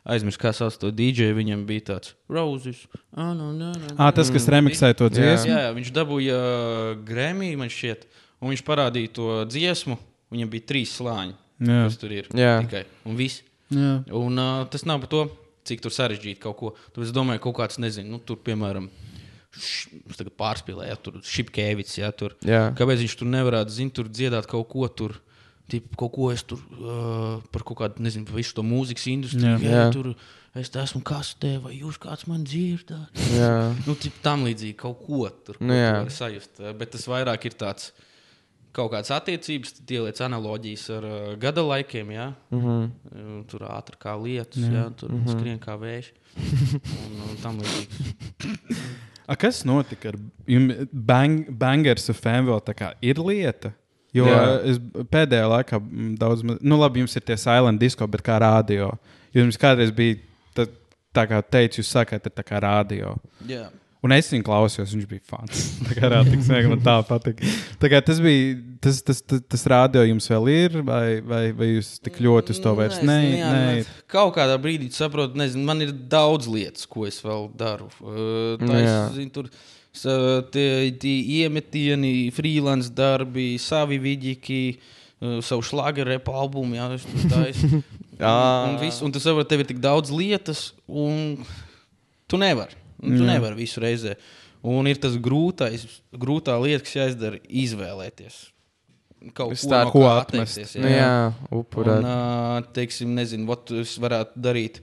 Aizmirst, kā sauc to DJ. Viņam bija tāds Roses. Ah, no, no, no, Ah, tas, kas remiksē to Jā, dziesmu. jā, viņš dabūja uh, Grammy, man šķiet, un viņš parādīja to dziesmu. Viņam bija trīs slāņi, Jā. kas tur ir. Jā. Tikai. Un viss. Jā. Un uh, tas nav par to, cik tur sarežģīti kaut ko. Tur es domāju, kaut kāds, nezinu, nu, tur, piemēram, es tagad pārspīlēju, ja tur šipkēvits, ja tur. Jā. Kāpēc viņš tur nevarētu, zin, tur dziedāt kaut ko tur. Tip, kaut ko es tur uh, par kaut kādu, nezinu, par visu to mūzikas industriju. Jā. Jā, tur es te esmu kastē, vai jūs kāds man dzirdat? Jā. Nu, tip, tam līdzīgi kaut ko tur ko Nu, vari sajust. Bet tas vairāk ir tāds kaut kāds attiecības, tad ieliec analoģijas ar uh, gada laikiem. Jā? Mm -hmm. Tur ātri kā lietus, jā. Jā, tur mm -hmm. skrien kā vējš. Un, un tam līdzīgi. A, kas notika ar? Bang, bangers tā kā ir lieta. Jo Jā. es pēdējā laikā mm, daudz, nu labi, jums ir tie silent disko, bet kā rādio. Jums kādreiz bija, tā, tā kā teicu, jūs sakāt, ir tā kā rādio. Jā. Un es viņu klausījos, viņš bija fans. Tā kā smieklīgi, man tā patīk. Tā kā tas bija, tas, tas, tas, tas rādio jums vēl ir, vai, vai, vai jūs tik ļoti uz to vairs jā, nē. man- Kaut kādā brīdī saprotu, nezinu, man ir daudz lietas, ko es vēl daru. Tā es, zinu, tur, tie, tie iemetieni, freelance darbi, savi vidīgi, uh, savu šlāgerepu albumu. Jā, es tur taisu. Jā. un, viss, un tu saproti, tev ir tik daudz lietas, un tu nevari. Nu, Tu Jā. nevari visu reizē. Un ir tas grūtais, grūtā lieta, kas jāizdara, izvēlēties. Kaut Es ko, tā- no ko kā atmest. atteikties, Nu, jā, upurēt. Un, ā, teiksim, nezinu, vat es varētu darīt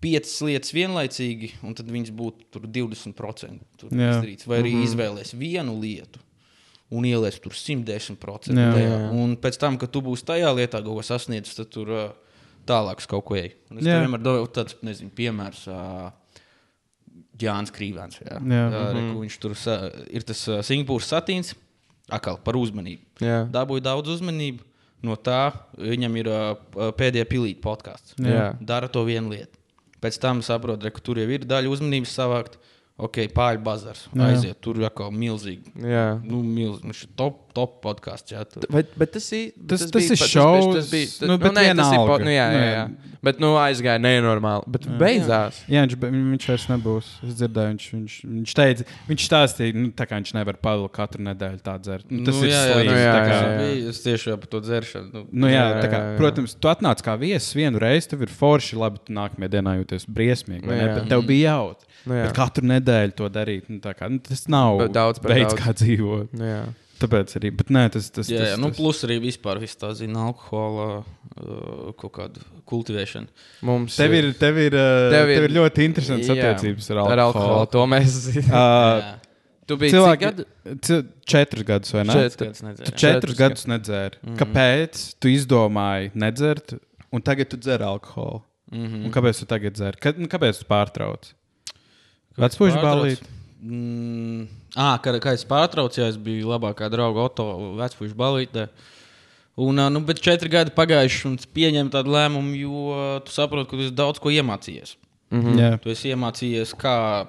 piecas lietas vienlaicīgi, un tad viņas būtu tur 20% tur Jā. izdarīts. Vai arī mm -hmm. izvēlēties vienu lietu un ieliec tur 110%. Jā. tajā. Jā. Un pēc tam, kad tu būsi tajā lietā, kaut ko sasniedzis, tad tur ā, tālāk kaut ko ej. Un Es Jā. tev vienmēr dodu tāds, nezinu, piemērs. ā, Jānis Krīvāns. Jā. Jā. Jā, reku, viņš tur sa, ir tas uh, Singapūras satīns, atkal par uzmanību Jā. dabūja daudz uzmanību. No tā viņam ir uh, pēdējā pilīta podkāsts. Jā. Dara to vienu lietu. Pēc tam saprot, re, ka tur jau ir daļa uzmanības savākt. Ok, pāri bazars. Jā. Aiziet, tur jau kā milzīgi. Jā. Nu, milzīgi. Nu, top, top podkāsts. Jā. Bet, bet tas, i- Tas- tas bija ir pa- šovs, Tas bija, tas, nu, nu, bet nē, tas ir po, vienalga. nu, jā, jā, jā. Bet nu, aizgāja nenormāli. Bet beidzās. Jā, viņš, viņš vairs nebūs. Es dzirdēju, viņš, viņš, viņš teica, viņš stāstīja, nu, tā kā viņš nevar pavilkt katru nedēļu tā dzert. Nu, tas nu, ir jā, jā, slīdis. nu, jā, tā kā- jā. bija- Es tieši par to dzeršanu. Nu, Nu, jā, Jā, tā kā, jā, jā. protams, tu atnāc kā viesis vienu reizi, tev ir forši, labi, tu nākamajā dienā jūties briesmīgi. vai ne? jā. Bet tev bija jautri. Nu, jā. Bet katru nedēļu to darīt, nu, tā kā, nu, tas nav Bet daudz par veids, daudz. kā dzīvot. Nu, jā. Tāpēc arī, bet nē, tas tas Jā, jā, tas- nu, tas- plus arī vispār viss tā zina, alkohola uh, kaut kāda kultivēšana. Mums Tev ir, tev ir, uh, Tev ir- ir, tev ir ļoti interesants Jā, attiecības ar ar alkoholu. alkoholu. To mēs zinām. Uh. Tu biji cilvēki- cik gadu? Četrus gadus, vai ne? Čet- Kāds nedzēra. Tu četrus Četrus gadus nedzēri. Mm -hmm. Kāpēc tu izdomāji nedzert, un tagad tu dzer alkoholu? Mm -hmm. Un kāpēc tu tagad dzer? Kad, nu, kāpēc tu pārtrauc? Vecpuļš balīt. Mm, à, kad, kad es pārtraucu, jā, es biju labākā drauga Oto vecpuļu balītē. Un, nu, bet četri gadi pagājuši, un es pieņēmu tādu lēmumu, jo tu saproti, ka tu esi daudz ko iemācījies. Mm -hmm. Jā, Tu esi iemācījies, kā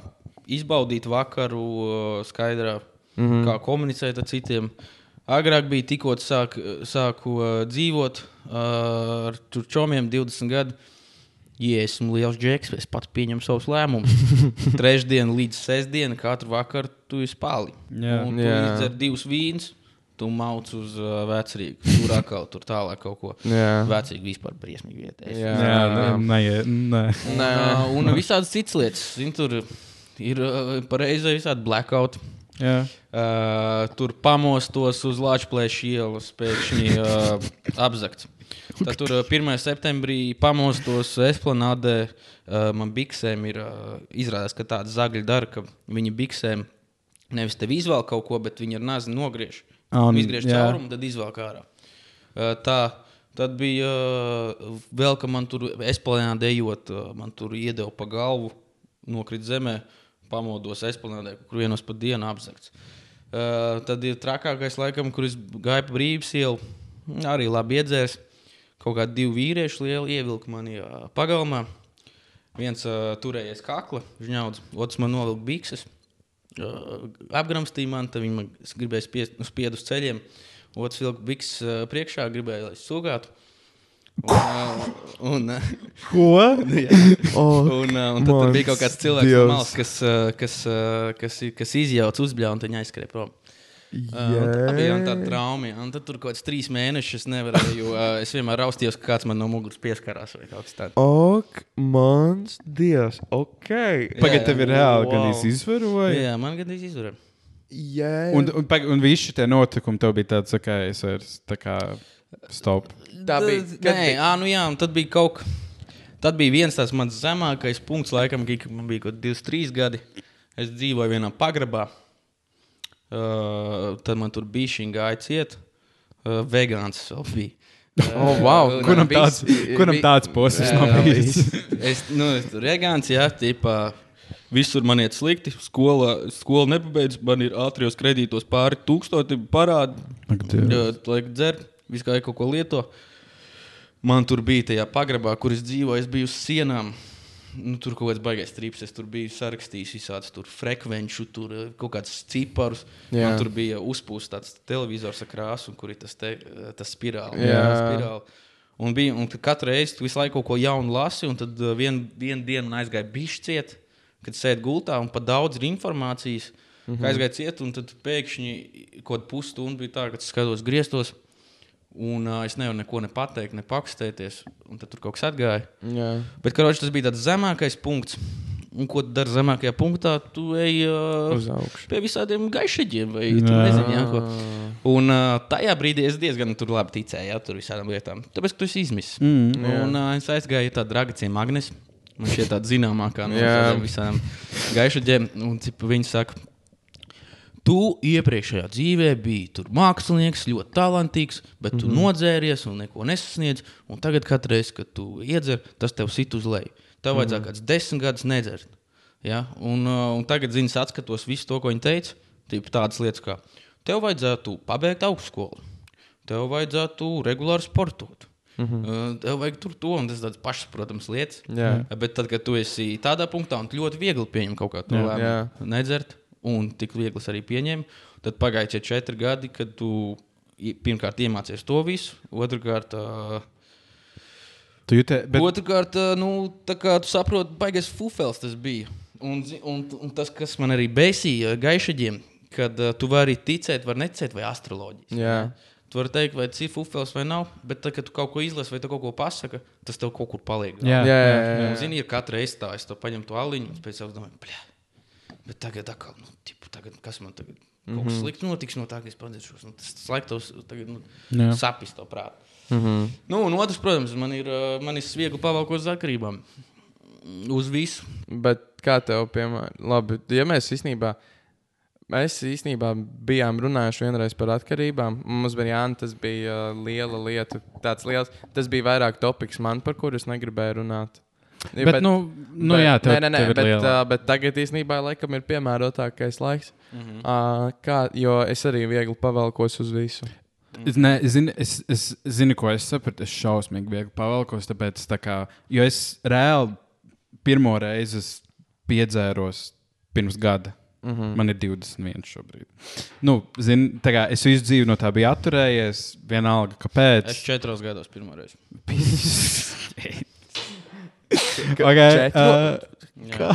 izbaudīt vakaru skaidrā, mm -hmm. kā komunicēt ar citiem. Agrāk bija tikko sāk, sāku dzīvot ar čomiem 20 gadu. Ja esmu liels džeks, es pats pieņemu savus lēmumus. Trešdien līdz sestdienai katru vakaru tu esi pāli. Jā. Un tu Jā. izdzer divus vīnus, tu mauc uz uh, vecrīgu. Tur atkal tur tālāk kaut ko. Jā. Vecīgi vispār briesmīgi vietā. Jā. jā, nē, nē. Nē. Un, un visādas citas lietas. Zin, tur ir uh, pareizi visādi blackout. jā. Uh, tur pamostos uz Latvijas ielas, pēkšņi uh, apzakts. Tad tur uh, 1. septembrī pamostos esplanādē. Uh, man biksēm ir uh, izrādās, ka tāda zagļa dara, ka viņi biksēm nevis tev izvēl kaut ko, bet viņi ar nāzi nogriež. Un- Un izgriež jā. caurumu, tad izvelk ārā. Tā. Tad bija vēl, ka man tur esplanādē ejot, man tur iedeva pa galvu, nokrita zemē, pamodos esplanādē, kur vienos pa dienu apzakts. Tad ir trakākais, laikam, kur es gāju pa brīvības ielu. Arī labi iedzērs. Kaut kādi divi vīrieši lieli ievilka manī ā, pagalmā. Viens uh, turējies kakla, žņauds, otrs man novilka bikses. Uh, apgramstīja man, tad viņi man gribēja spiest, nu, uz ceļiem. Otrs vilka bikses uh, priekšā, gribēja, lai es sūgātu. Un, uh, un, uh, Ko? Oh, un, uh, un tad tur bija kaut kāds cilvēks no malas, kas, uh, kas, uh, kas, kas izjauca uzbļauju, un tad viņa aizskrēja prom. Uh, tā bija tāda trauma. Un tad tur kaut kāds trīs mēnešus nevarēju, jo uh, es vienmēr raustījos, ka kāds man no muguras pieskarās vai kaut kas tāds. Ok, mans dievs, ok. Pagaid, tev ir reāli Wow. gan izvaroja. Jā, man gandrīz izvarēja. Jā, Un, un, un visi šie notikumi tev bija tāds, ok, es vairs tā kā stop. tā bija. Nē, Kad bija? ā, nu jā, un tad bija kaut kas. Tad bija viens tāds mans zemākais punkts, laikam, kad man bija kaut kādi 23 gadi. Es dzīvoju vienā pagrabā. Uh, tad man tur bija šī gāja ciet. Uh, vegāns vēl bija. Oh, wow. Kuram tāds, kuram tāds posms nav bijis? es, nu, es tur vegāns, jā, tipā. Visur man iet slikti. Skola, skola nepabeidz. Man ir ātrijos kredītos pāri tūkstoši parādi. Laik dzer, visu kā kaut ko lieto. Man tur bija tajā pagrabā, kur es dzīvoju. Es biju uz sienām. Nu, tur kaut kāds baigais strips. Es tur biju sarakstījis visādus tur frekvenču, tur eh, kaut kādus ciparus. Jā. Man tur bija uzpūsts tāds televizors ar krāsu, kur ir tas, te, eh, tas spirāli. Jā. spirāli. Un, bija, un katru reizi tu visu laiku kaut ko jaunu lasi, un tad vien, vienu dienu man aizgāja bišķiet, kad sēdi gultā un pat daudz ir informācijas. Mm. -hmm. Aizgāja ciet, un tad pēkšņi kaut kāda pusstundu bija tā, ka skatos griestos, un uh, es nevaru neko ne pateikt, ne pakstēties. Un tad tur kaut kas atgāja. Jā. Bet, karoči, tas bija tāds zemākais punkts. Un ko tu dari zemākajā punktā? Tu ej uh, Uz augšu. pie visādiem gaišaģiem, vai ko. Un uh, tajā brīdī es diezgan tur labi ticēju, jā, tur visādām lietām. Tāpēc, ka tu esi izmisis. Mm. Jā. Un uh, es aizgāju tādā dragacija Magnus. Man šķiet tāda zināmākā no visām gaišaģiem. Un cip, viņi saka, tu iepriekšējā dzīvē biji tur mākslinieks, ļoti talantīgs, bet tu mm. -hmm. nodzēries un neko nesasniedz. Un tagad, kad reiz, kad tu iedzer, tas tev sit uz leju. Tev Mhm. vajadzēja kāds desmit gadus nedzert. Ja? Un, uh, un tagad, zini, es atskatos visu to, ko viņi teica. Tādas lietas, kā tev vajadzētu pabeigt augstskolu, tev vajadzētu regulāri sportot. Mm -hmm. tev vajag tur to, un tas ir pašsaprotams lietas. Jā. Bet tad, kad tu esi tādā punktā, un ļoti viegli pieņem kaut kādu Jā. lēmumu, nedzert, un tik viegli es arī pieņēmu, tad pagāja tie četri gadi, kad tu pirmkārt iemācies to visu, otrkārt. Uh, Tu jūti, bet. Otrakārt, ā, nu, tā kā tu saproti, baigais fufels tas bija. Un, un, un tas, kas man arī besīja gaišaģiem, kad uh, tu vari ticēt, var neticēt, vai astroloģija. Jā. Tu vari teikt, vai tas ir fufels vai nav, bet tad, kad tu kaut ko izlasi vai kaut ko pasaki, tas tev kaut kur paliek. Jā, Jā, jā, jā. Un, zini, ir katra reize tā, es to paņemu to aliņu, un pēc tam domāju, bļā, bet tagad, atkal, nu, tipu, tagad kas man tagad? Kaut kas slikts notiks no tā, ka es padziršos. Nu, tas slēgtos, tagad nu, Jā. sapnis to prātu. Mhm. Nu, un otrs, protams, man ir, man ir viegli pavalkot uz atkarībām. Uz visu. Bet kā tev, piemēram, labi, ja mēs īstenībā, mēs īstenībā bijām runājuši vienreiz par atkarībām, mums bija Jānis, tas bija liela lieta, tāds liels, tas bija vairāk topiks man, par kuru es negribēju runāt. Ja, bet, nu, nu jā, tev, nē, nē, nē, tev bet, liela. uh, bet tagad īstenībā laikam ir piemērotākais laiks. Mm Mhm. -hmm. uh, kā, jo es arī viegli pavelkos uz visu. Es, ne, es, zinu, es, es zinu, ko es sapratu. Es šausmīgi viegli pavalkos, tāpēc, tā kā, jo es reāli pirmo reizi es piedzēros pirms gada. Mm Mhm. -hmm. Man ir 21 šobrīd. Nu, zin, tā kā, es visu dzīvi no tā biju atturējies. Vienalga, kāpēc. Es četros gados pirmo reizi. okay, uh, Jā,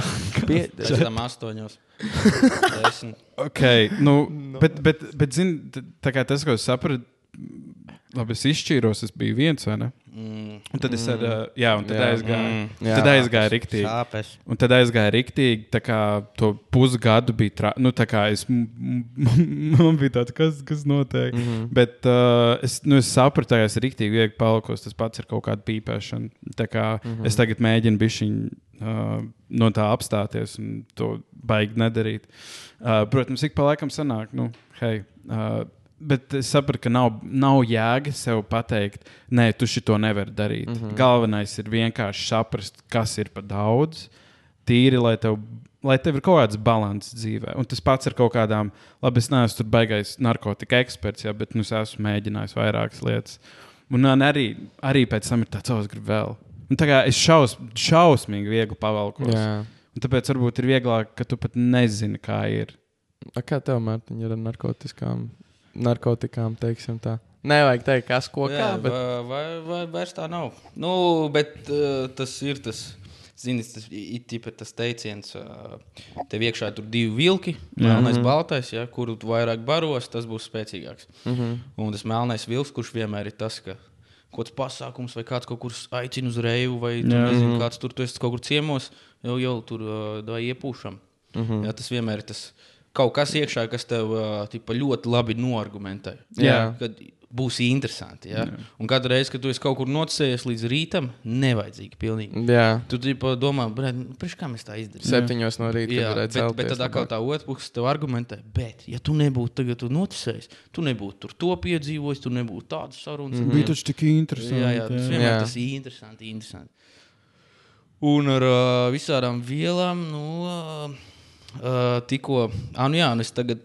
Pie, pēc tam astoņos. Okay, nu, no. Bet, bet, bet zin, t- tā kā tas, ko es sapratu, labi, es izšķīros, es biju viens vai ne? Mm. Un tad es ar, uh, jā, un tad Jā. aizgāju. Mm. Jā. Tad aizgāju riktīgi. Sāpes. Un tad aizgāja rīktīgi, tā kā to pusgadu bija. Tra... Nu, tā kā es, man bija tāds, kas, kas notiek. Mm -hmm. Bet uh, es, nu, es sapratu, ka es rīktīgi viegli palikos. Tas pats ir kaut kāda pīpēšana. Tā kā mm -hmm. es tagad mēģinu bišķiņ, uh, no tā apstāties un to baigi nedarīt. Uh, protams, ik pa laikam sanāk, nu, hei. Uh, Bet es sapratu, ka nav, nav jēga sev pateikt, nē, tu šito nevari darīt. Mm -hmm. Galvenais ir vienkārši saprast, kas ir par daudz. Tīri, lai tev lai tev ir kaut kāds līdzsvars dzīvē. Un tas pats ar kaut kādām, labi, es neesmu tur baigais narkotika eksperts, jā, bet nu, es esmu mēģinājis vairākas lietas. Un arī, arī pēc tam ir tāds, oh, es gribu vēl. Un tā kā es šaus, šausmīgi viegli pavalkos. Un tāpēc varbūt ir vieglāk, ka tu pat nezini, kā ir. A, kā tev, Mārtiņ, ir ar narkotikām? Narkotikām, teiksim tā. Nevajag teikt, kas ko kā. Jā, Bet... vai, vai, vai vairs tā nav? Nu, bet uh, tas ir tas. Zini, tas ir tas teiciens, uh, tev iekšā ir divi vilki, melnais, Mhm. baltais, ja, kuru tu vairāk baros, tas būs spēcīgāks. Mhm. Un tas melnais vilks, kurš vienmēr ir tas, ka kaut kāds pasākums vai kāds kaut kur aicina uz reju, vai tu Jā. nezini, kāds tur tu esi kaut kur ciemos, jau, jau tur uh, iepūšam. Mhm. Jā, tas vienmēr ir tas kaut kas iekšā, kas tev tipa, ļoti labi noargumentē. Jā. Kad būs interesanti. Ja? Un katru reizi, kad tu esi kaut kur nocēlies līdz rītam, nevajadzīgi. Pilnīgi. Jā, Tu tipa, domā, nu, priekš, kā mēs tā izdarīsim. septiņos no rīta. Jā, kad bet, varētu bet celties tad atkal tā otra puse tev argumentē, bet, ja tu nebūtu tagad noticējis, tu nebūtu tur to piedzīvojis, tu nebūtu tādas sarunas. Mhm. Bija taču tik interesanti. Jā, jā, tas vienmēr Jā. tas ir interesanti. interesanti. Un ar uh, visādām vielām, nu, uh, uh, tikko, ah, nu jā, un es tagad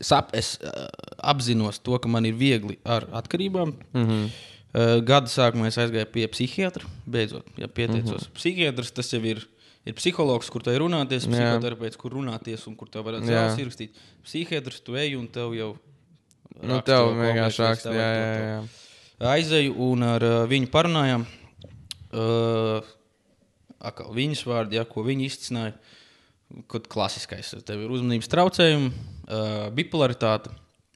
sap, es, uh, apzinos to, ka man ir viegli ar atkarībām. Mhm. Uh, gada sākumā es aizgāju pie psihiatra. Beidzot, ja pieteicos. Mm -hmm. Psihiatrs tas jau ir. Ir psihologs, kur te ir runāties, psihoterapeits, kur runāties, un kur tev varētu zāles ierakstīt. Psihiatrs tu ej, un tev jau. Nu, raksta tev vienkārši raksta, jā, jā, jā. aizēju un ar uh, viņu parunājām. Uh, akal, viņas vārdi, ja, ko viņi izcināja. Kaut klasiskais, tev ir uzmanības traucējumi, uh, bipolaritāte.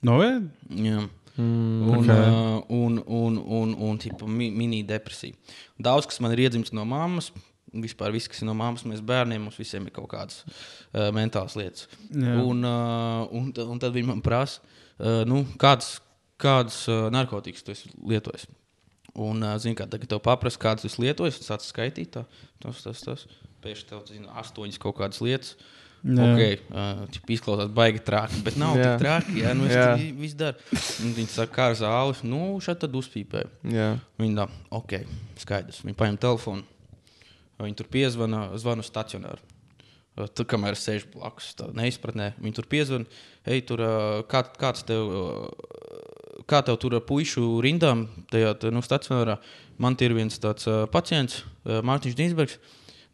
Novēd? Jā. Mm, Un, ok. okay. uh, un, un, un, un tipa, mi, mini-depresija. Daudz kas man ir iedzimts no mammas. Vispār viss, kas ir no mammas, mēs bērniem, mums visiem ir kaut kādas uh, mentālas lietas. Jā. Un, uh, un, un tad viņi man prasa, uh, nu, kādas, kādas uh, narkotikas tu esi lietojis. Un, uh, zini, kā tagad tev paprasa, kādas tu esi lietojis, tas sāc skaitīt, tā, tas, tas, tas. Tam tev zina astoņas kaut kādas lietas. Jā. Okay, uh, izklausās baigi traki, bet nav Jā. tik traki. Jā, nu es Jā. tur vi- viss daru. Un Viņi saka, kā ar zāli. Nu, šeit tad uzpīpē. Jā. Viņi tā, ok, skaidrs. Viņi paņem telefonu. Viņi tur piezvana, zvanu stacionāru. Uh, Tur, kamēr es sēžu blakus, tā neizpratnē, viņi tur piezvana. Ej, tur, kā, kāds tev, kā tev tur ar pušu rindām, tajā nu, stacionārā. Man ir viens tāds pacients, Mārtiņš Dīnsbergs,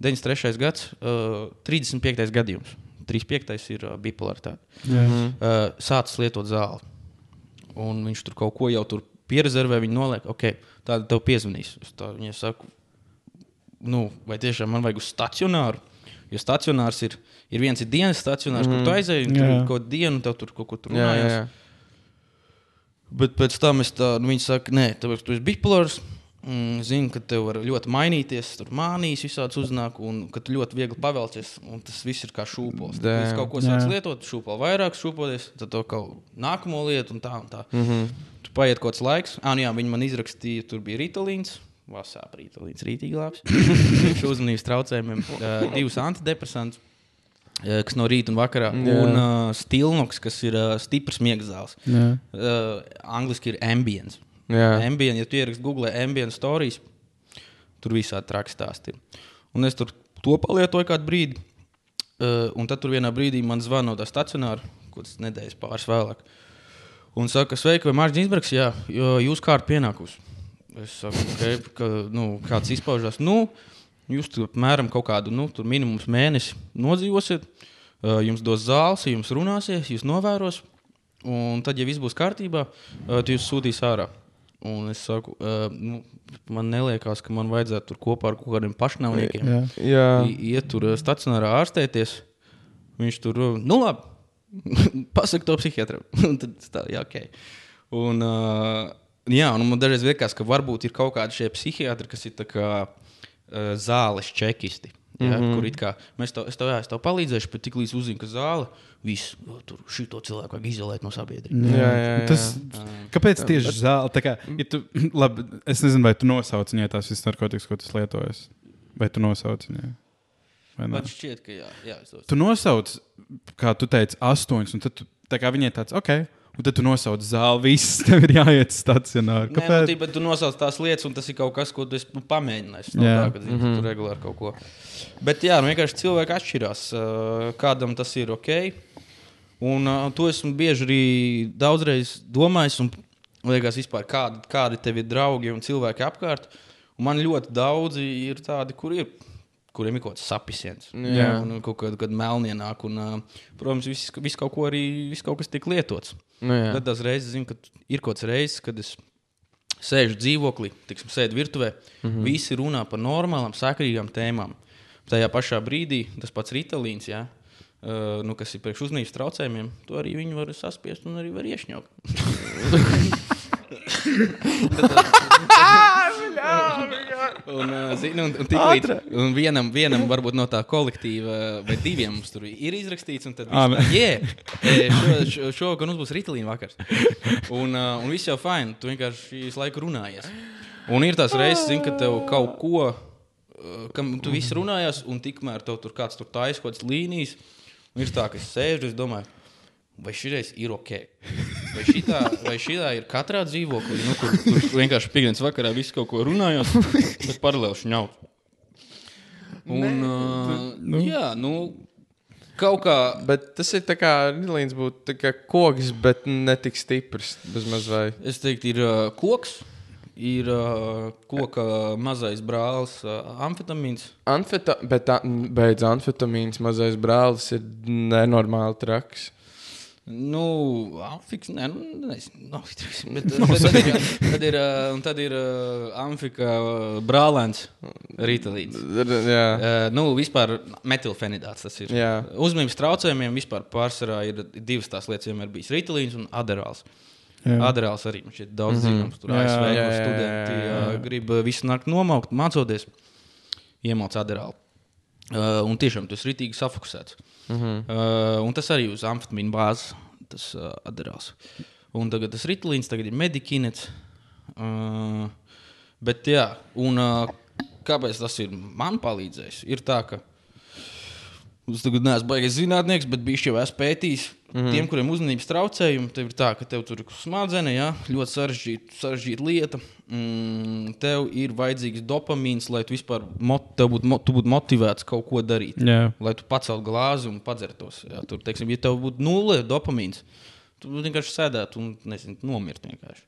93. gads, uh, 35. gadījums. 35. ir uh, bipolaritāte. Jā. Uh, sācis lietot zāli. Un viņš tur kaut ko jau tur pierezervē, viņa noliek, ok, tāda tev piezvanīs. Es tā viņai saku, nu, vai tiešām man vajag uz stacionāru? Jo stacionārs ir, ir viens ir dienas stacionārs, mm. kur tu aizēji, un tur Jā. ir kaut kāda diena, un tev tur kaut ko tur Jā, jā, runājās. jā. Bet pēc tam es tā, nu, viņi saka, nē, tāpēc tu esi bipolārs. Mm, zinu, ka tev var ļoti mainīties, tur mānijas visādas uznāk, un ka tu ļoti viegli pavelcies. un Tas viss ir kā šūpols. Tad, kaut ko sāc lietot, šūpols vairāk, šūpoties, tad to kaut nākamo lietu un tā. Un tā. Mm -hmm. Tur paiet kaut kāds laiks. Ah, nu jā, viņi man izrakstīja, tur bija rītalīns. Vasā rītalīns, rītīgi labs. Viņš uzmanības traucējumiem, uh, divus antidepresantus. uh, Kas no rīta un vakarā, Jā. un uh, stilnoks, kas ir uh, stiprs miega zāles. Jā. Uh, angliski ir ambience. Ambient, ja tu ieraksti Google ambient stories, tur visādi traki stāsti. ir. Un es tur to palietoju kādu brīdi. Uh, un tad tur vienā brīdī man zvana no tā stacionāra, kurš nedēļas pāris vēlāk. Un saka, sveiki, vai Mārcis Kalniņš, jā, jūs kārta pienākusi. Es saku, okay, ka, nu, kāds izpaužās. Nu, jūs tur apmēram kaut kādu nu, tur minimums mēnesi nodzīvosiet, uh, jums dos zāles, jums runāsies, jūs novēros. Un tad, ja viss būs kārtībā, uh, tad jūs sūtīs ārā. Un es saku, uh, nu, man liekas, ka man vajadzētu tur kopā ar kaut kādiem pašnāvniekiem Jā. Jā. Iet tur stacionārā ārstēties. Viņš tur, nu labi, pasaka to psihiatram. Un tad tā, jā, ok. Un, uh, jā, un man dažreiz liekas, ka varbūt ir kaut kādi šie psihiatri, kas ir kā uh, zāles čekisti. Ja, mm Mhm. -hmm. Kur it kā mēs tev, es tev, jā, es tev palīdzēšu, bet tiklīdz uzzinu, ka zāle, viss, o, tur šito cilvēku vajag izolēt no sabiedrības. Jā, jā, jā. Tas, kāpēc tieši zāle? Tā Kā, ja tu, labi, es nezinu, vai tu nosauc viņai tās visas narkotikas, ko tas lietojas. Vai tu nosauc viņai? Man šķiet, ka jā, jā es to Tu nosauc, kā tu teici, astoņas, un tad tu, tā kā viņai tāds, ok, Un tad tu nosauc zāli, viss tev ir jāiet stacionāri. Nē, nu, Kāpēc? tī, bet tu nosauc tās lietas, un tas ir kaut kas, ko tu esi nu, pamēģinājis. Nav Jā. tā, ka zini, tu regulāri kaut ko. Bet jā, nu, vienkārši cilvēki atšķirās. Kādam tas ir ok. Un uh, to esmu bieži arī daudzreiz domājis. Un liekas, vispār, kādi, kādi tev ir draugi un cilvēki apkārt. Un man ļoti daudzi ir tādi, kur ir. Kuriem ir kaut kāds sapisiens, Jā. un kaut kāda, kāda melnienāk, un, uh, protams, viss, viss kaut, ko arī, viss kaut kas tiek lietots. Nu, jā. Tad tās reizes, zinu, ka ir kaut kāds reizes, kad es sēžu dzīvoklī, tiksim, sēdu virtuvē, mm -hmm. visi runā par normālām, sakrīgām tēmām. Tajā pašā brīdī tas pats Ritalīns, jā, uh, nu, kas ir priekš uzmanības traucējumiem, to arī viņi var saspiest un arī var iešņaukt. Un, uh, zini, un, un, tiklīdz, un vienam, vienam varbūt no tā kolektīva, vai diviem mums tur ir izrakstīts, un tad viss yeah, šo, šo, šovakar mums būs rītalīna vakars. Un, uh, un viss jau fajn, tu vienkārši visu laiku runājies. Un ir tās reizes, zin, kad tev kaut ko, uh, kam tu viss runājies, un tikmēr tev tur kāds tur taisa kaut kādas līnijas, un ir tā, ka es sēžu, es domāju, vai šis ir ok. Vai šitā, vai šitā ir katrā dzīvoklī, nu, kur, kur vienkārši piekdienas vakarā viss kaut ko runājot, bet paralēli šņaut. Un, uh, nu. Jā, nu, kaut kā. Bet tas ir kā Rīlīns būtu kā koks, bet ne tik stiprs. Es teiktu, ir uh, koks, ir uh, koka mazais brālis, uh, amfetamīns. Amfeta, bet beidz amfetamīns mazais brālis ir nenormāli traks. Nu, amfiks, nē, nu, nezinu, nav traks, bet, bet tad ir, tad ir, uh, un tad ir uh, amfika uh, brālēns Rītalīns. Jā, Uh, nu, vispār metilfenidāts tas ir. Jā. Uzmanības traucējumiem vispār pārsvarā ir divas tās lietas, vienmēr bijis Rītalīns un Aderāls. Aderāls arī man šķiet daudz mm -hmm. zināms. Tur ASV kur jā, jā, studenti jā, jā. uh, grib uh, visu nakti nomaukt, mācoties, iemauc Aderālu. Uh, un tiešām tas ir rītīgi safokusēts. Mm -hmm. uh, un tas arī uz amfetamīnu bāzes, tas uh, Aderāls. Un tagad tas Rītalīns, tagad ir medikinets. Uh, bet jā, un uh, kāpēc tas ir man palīdzējis? Ir tā, ka Es tagad neesmu baigājis zinātnieks, bet biju jau pētījis. Mm -hmm. Tiem, kuriem uzmanības traucējumi, tev ir tā, ka tev tur ir smadzenes, ja? ļoti sarežģīta, sarežģīta lieta. Mm, tev ir vajadzīgs dopamīns, lai tu vispār mot, būtu, mo, tu būtu motivēts kaut ko darīt. Jā. Lai tu paceltu glāzi un padzertos. Ja? Tur, teiksim, ja tev būtu nulle dopamīns, tu vienkārši sēdētu un nezinu, nomirtu vienkārši.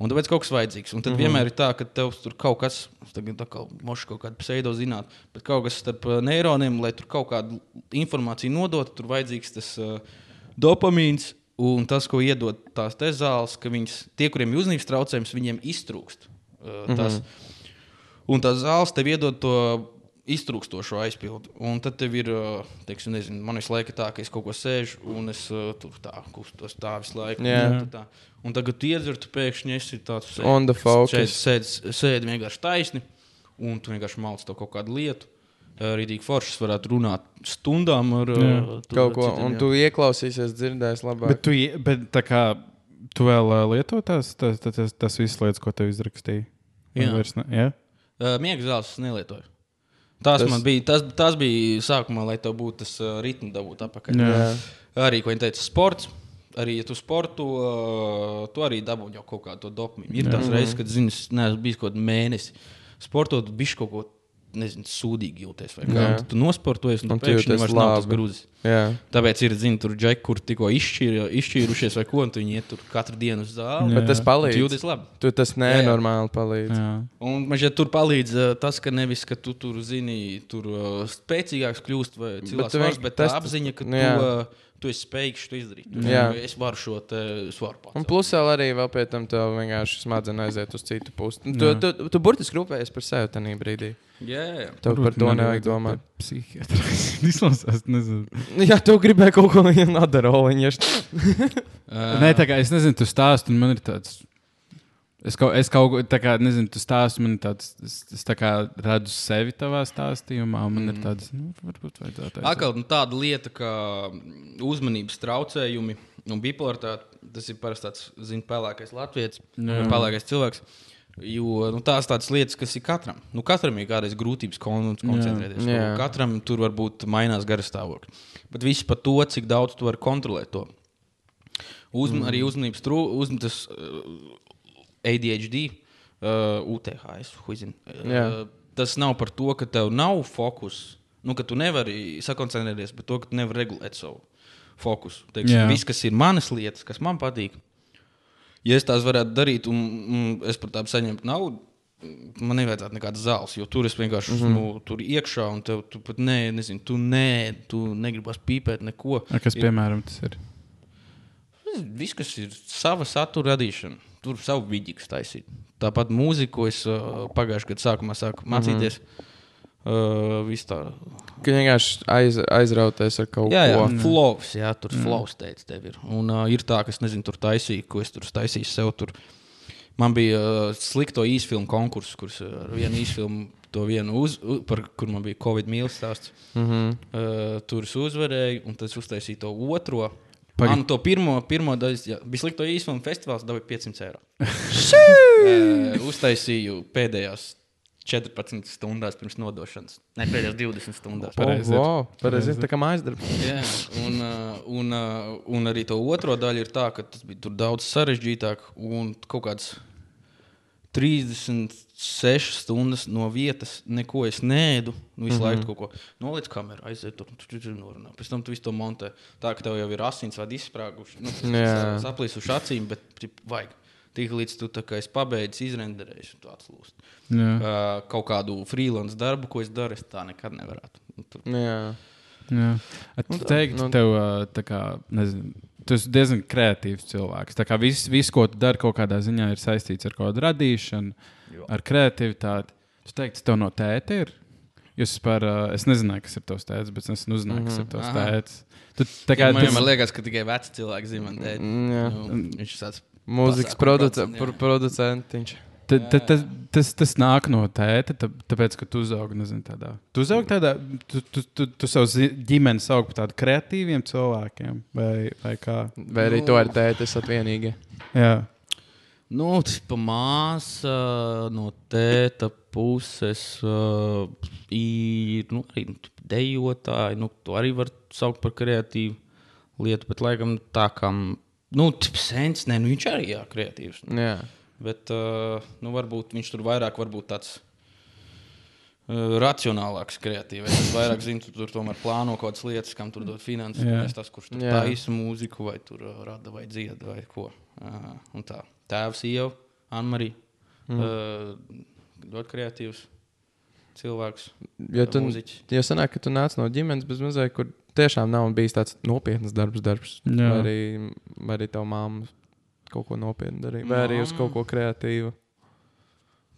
Un tāpēc kaut kas vajadzīgs. Un tad mm -hmm. vienmēr ir tā, ka tev tur kaut kas, tagad tā kā moša kaut kāda pseidozinātne, bet kaut kas starp uh, neironiem, lai tur kaut kādu informāciju nodotu, tur vajadzīgs tas uh, dopamīns. Un tas, ko iedod tās te zāles, ka viņas, tie, kuriem ir uzmanības traucējums, viņiem iztrūkst. Uh, tas, mm -hmm. Un tās zāles tev iedod to iztrūkstošo aizpildu. Un tad tev ir, teiksim, nezinu, man visu laiku tā, ka es kaut ko sēžu un es tur tā kustos tā visu laiku. Jā. Un, tad tā. un tagad tu iedzer, tu pēkšņi esi tāds On the focus. Sēdi, sēdi, sēdi vienkārši taisni un tu vienkārši malc to kaut kādu lietu. Rītīgi foršs varētu runāt stundām ar Jā. kaut ko. citiem, Un jā. tu ieklausīsies, dzirdēsi labāk. Bet tu, bet tā kā tu vēl lieto tās, tas, tas, tas, tas visas lietas, ko tev izrakstīja? Jā. vairs Ne, jā? Uh, Miega zāles es nelietoju. Tas, Tas- bija, tas, tas bija sākumā, lai tev būtu tas uh, ritms dabūt atpakaļ. Jā. Arī, ko viņi teica, sports. Arī, ja tu sporto, uh, tu arī dabūji jau kaut kādu to dopamīnu. Ir tās reizes, kad, zini, es neesmu bijis kaut kādu mēnesi. Sportot, bišķi kaut ko, nezinu, sūdīgi jūties. Un Tu nosportojies, un, Un un tu jūties vairs nav tas labi. grūzis. Jā. Tāpēc ir, zini, tur džeki, kur tikko izšķīra, izšķīrušies vai ko, un tu viņi iet tur katru dienu uz zāli. Jā. Bet tas Tu palīdz. jūties labi. Tu tas nenormāli palīdz. Jā. Un man šķiet, tur palīdz uh, tas, ka nevis, ka tu tur zini, tur uh, spēcīgāks kļūst vai cilvēks vienkārši bet tas- tā apziņa, ka tu, jā. uh, tu esi spējīgs to izdarīt. Tu, Jā. Es varu šo te svaru Un pats. plus vēl arī vēl pie tam tev vienkārši smadzenes aiziet uz citu pusi. Tu, tu, tu, tu burtiski rūpējies par sevi tajā brīdī. Jā, jā. Tev par to nevajag domāt. Psihiatrs. Izlasās, nezinu. Jā, tu gribēji kaut ko viņam nadarot. Uh, Nē, tā kā es nezinu, tu stāsti, un man ir tāds. Es kaut, es kaut ko tā kā, nezinu, tu stāsti, man ir tāds, es, es tā kā redzu sevi tavā stāstījumā, un man ir tāds, nu, varbūt vajadzētu. Atkal nu, tāda lieta, kā uzmanības traucējumi un bipolaritāte. Tas ir parasti tāds, zina, pelēkais latviečs, pelēkais cilvēks. Jo nu, tās tādas lietas, kas ir katram. Nu, katram ir kādreiz grūtības kon koncentrēties. Jā. Nu, katram tur var būt mainās garas stāvoklis. Bet viss par to, cik daudz tu vari kontrolēt to. Uzm, mm. Arī uzmanības trūkums, uh, ADHD, uh, UTHS. huizin. Jā. Uh, tas nav par to, ka tev nav fokus, nu, ka tu nevari sakoncentrēties, bet to, ka tu nevari regulēt savu fokusu. Teiksim, Jā. viss, kas ir manas lietas, kas man patīk, ja es tās varētu darīt, un, un es par tām saņemtu naudu, man nevajadzētu nekādas zāles, jo tur es vienkārši mm -hmm. tur iekšā, un tev tu pat nē, nezinu, tu nē, tu negribas pīpēt neko. A, Kas, Ir- piemēram, tas ir? Viss, kas ir sava satura radīšana, tur savu vidīgu taisīt. Tāpat mūziku, ko es uh, pagājušajā gadā sākumā sāku mācīties. Mm -hmm. Uh, viss tā. Ka vienkārši aiz, aizrauties ar kaut Jā, jā, ko. flows, jā, tur mm. flows teica, tev ir. Un uh, ir tā, ka es nezinu, tur taisīju, ko es tur taisīju sev. Tur. Man bija uh, slikto īsfilmu konkurss, kurš ar vienu īsfilmu, to vienu, uz, u, par, kur man bija Covid mīlestības stāsts. Mm -hmm. Uh, tur es uzvarēju, un tad es uztaisīju to otro. Pagaid. Man to pirmo, pirmo daļu, jā, bija slikto īsfilmu festivāls, dabūju 500 eiro. uh, uztaisīju pēdējās 14 stundās pirms nodošanas. Ne pēdējās 20 stundās. Pareizi ir. Oh, wow, pareizi. Tā kā mājas darbs. Jā, un, uh, un, uh, un arī to otro daļu ir tā, ka tas bija tur daudz sarežģītāk un kaut kāds 36 stundas no vietas, neko es nēdu. Nu, visu mm -hmm. laiku kaut ko noliec kamerā, aiziet tur, tur, tur, tur norunā. Pēc tam tu visu to montē. Tā, ka tev jau ir asins vai izsprāguši, nu, saplīsuši acīm, bet tip, vajag. Tik līdz tu tā kā esi pabeidz, izrenderējis, un tu atslūst. Jā. Uh, kaut kādu freelance darbu, ko es daru, es tā nekad nevarētu. Nu, tur- Jā. Jā. A Tu teiktu, nu- tev, kā, nezinu, tu esi diezgan kreatīvs cilvēks. Tā kā viss, vis, ko tu dari, kaut kādā ziņā ir saistīts ar kaut kādu radīšanu, Jo. ar kreativitāti. Tu teiktu, tev no tēta ir. Jūs par, ā, es nezināju, kas ir tavs tēvs, bet es uzzināju, kas ir tavs Aha. tēvs. Tu, kā, man tas, vienmēr liekas, ka tikai veci cilvēki zina, man teikt. Mm. Nu, viņš ir tāds Mūzikas produce, procents, jā. pro, producentiņš. ta, ta, tas, tas, tas nāk no tēta, tā, tāpēc, ka tu uzaugi nezinu, tādā. Tu uzaugi tādā, tu, tu, tu, tu savu ģimeni sauc par tādiem kreatīviem cilvēkiem, vai, vai kā? Vai arī to ar tēti esat vienīgi? Jā. Nu, pa māsa no tēta puses uh, ir nu, arī nu, dejotāji. Nu, to arī var saukt par kreatīvu lietu, bet laikam tā kā. Nu, sens, nē, nu, viņš arī ir kreatīvs. Jā. Bet uh, nu, varbūt viņš tur vairāk varbūt tāds uh, racionālāks, kreatīvs. Es vairāk zinu, tu tur tomēr plāno kaut kādas lietas, kam tur dot finanses. Es tas, kurš tur taisa mūziku, vai tur uh, rada, vai dziedā, vai ko. Uh, un tā. Tēvs, sieva, Anna-Marija. Mm. Uh, ļoti kreatīvs cilvēks. Jo tu, mūziķis. jo sanāk, ka tu nāc no ģimenes bez mazliet, kur tiešām nav bijis tāds nopietns darbs, darbs. Jā. Vai arī, vai arī tava mamma kaut ko nopietnu darīja, vai arī uz kaut ko kreatīvu.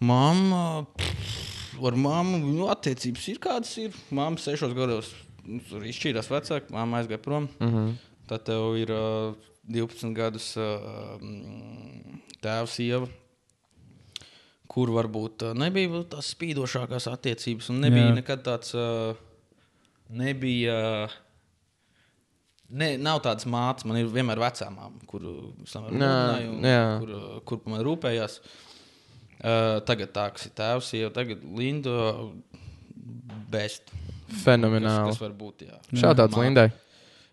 Pff, ar mammu nu, attiecības ir kādas ir. Māma sešos gados nu, tur izšķīrās vecāki, māma aizgāja prom. Mm -hmm. Tad tev ir uh, 12 gadus uh, tēvs, sieva, kur varbūt uh, nebija tās spīdošākās attiecības, un nebija. Jā. nekad tāds. Uh, nebija. Uh, Ne, nav tādas mātes, man ir vienmēr vecā māte, kur kur, kur par mani rūpējās. Uh, tagad tā, kas ir tēvs, jau tagad Linda. Best. Fenomenāli. kas var būt? Jā. Šādāds Lindai.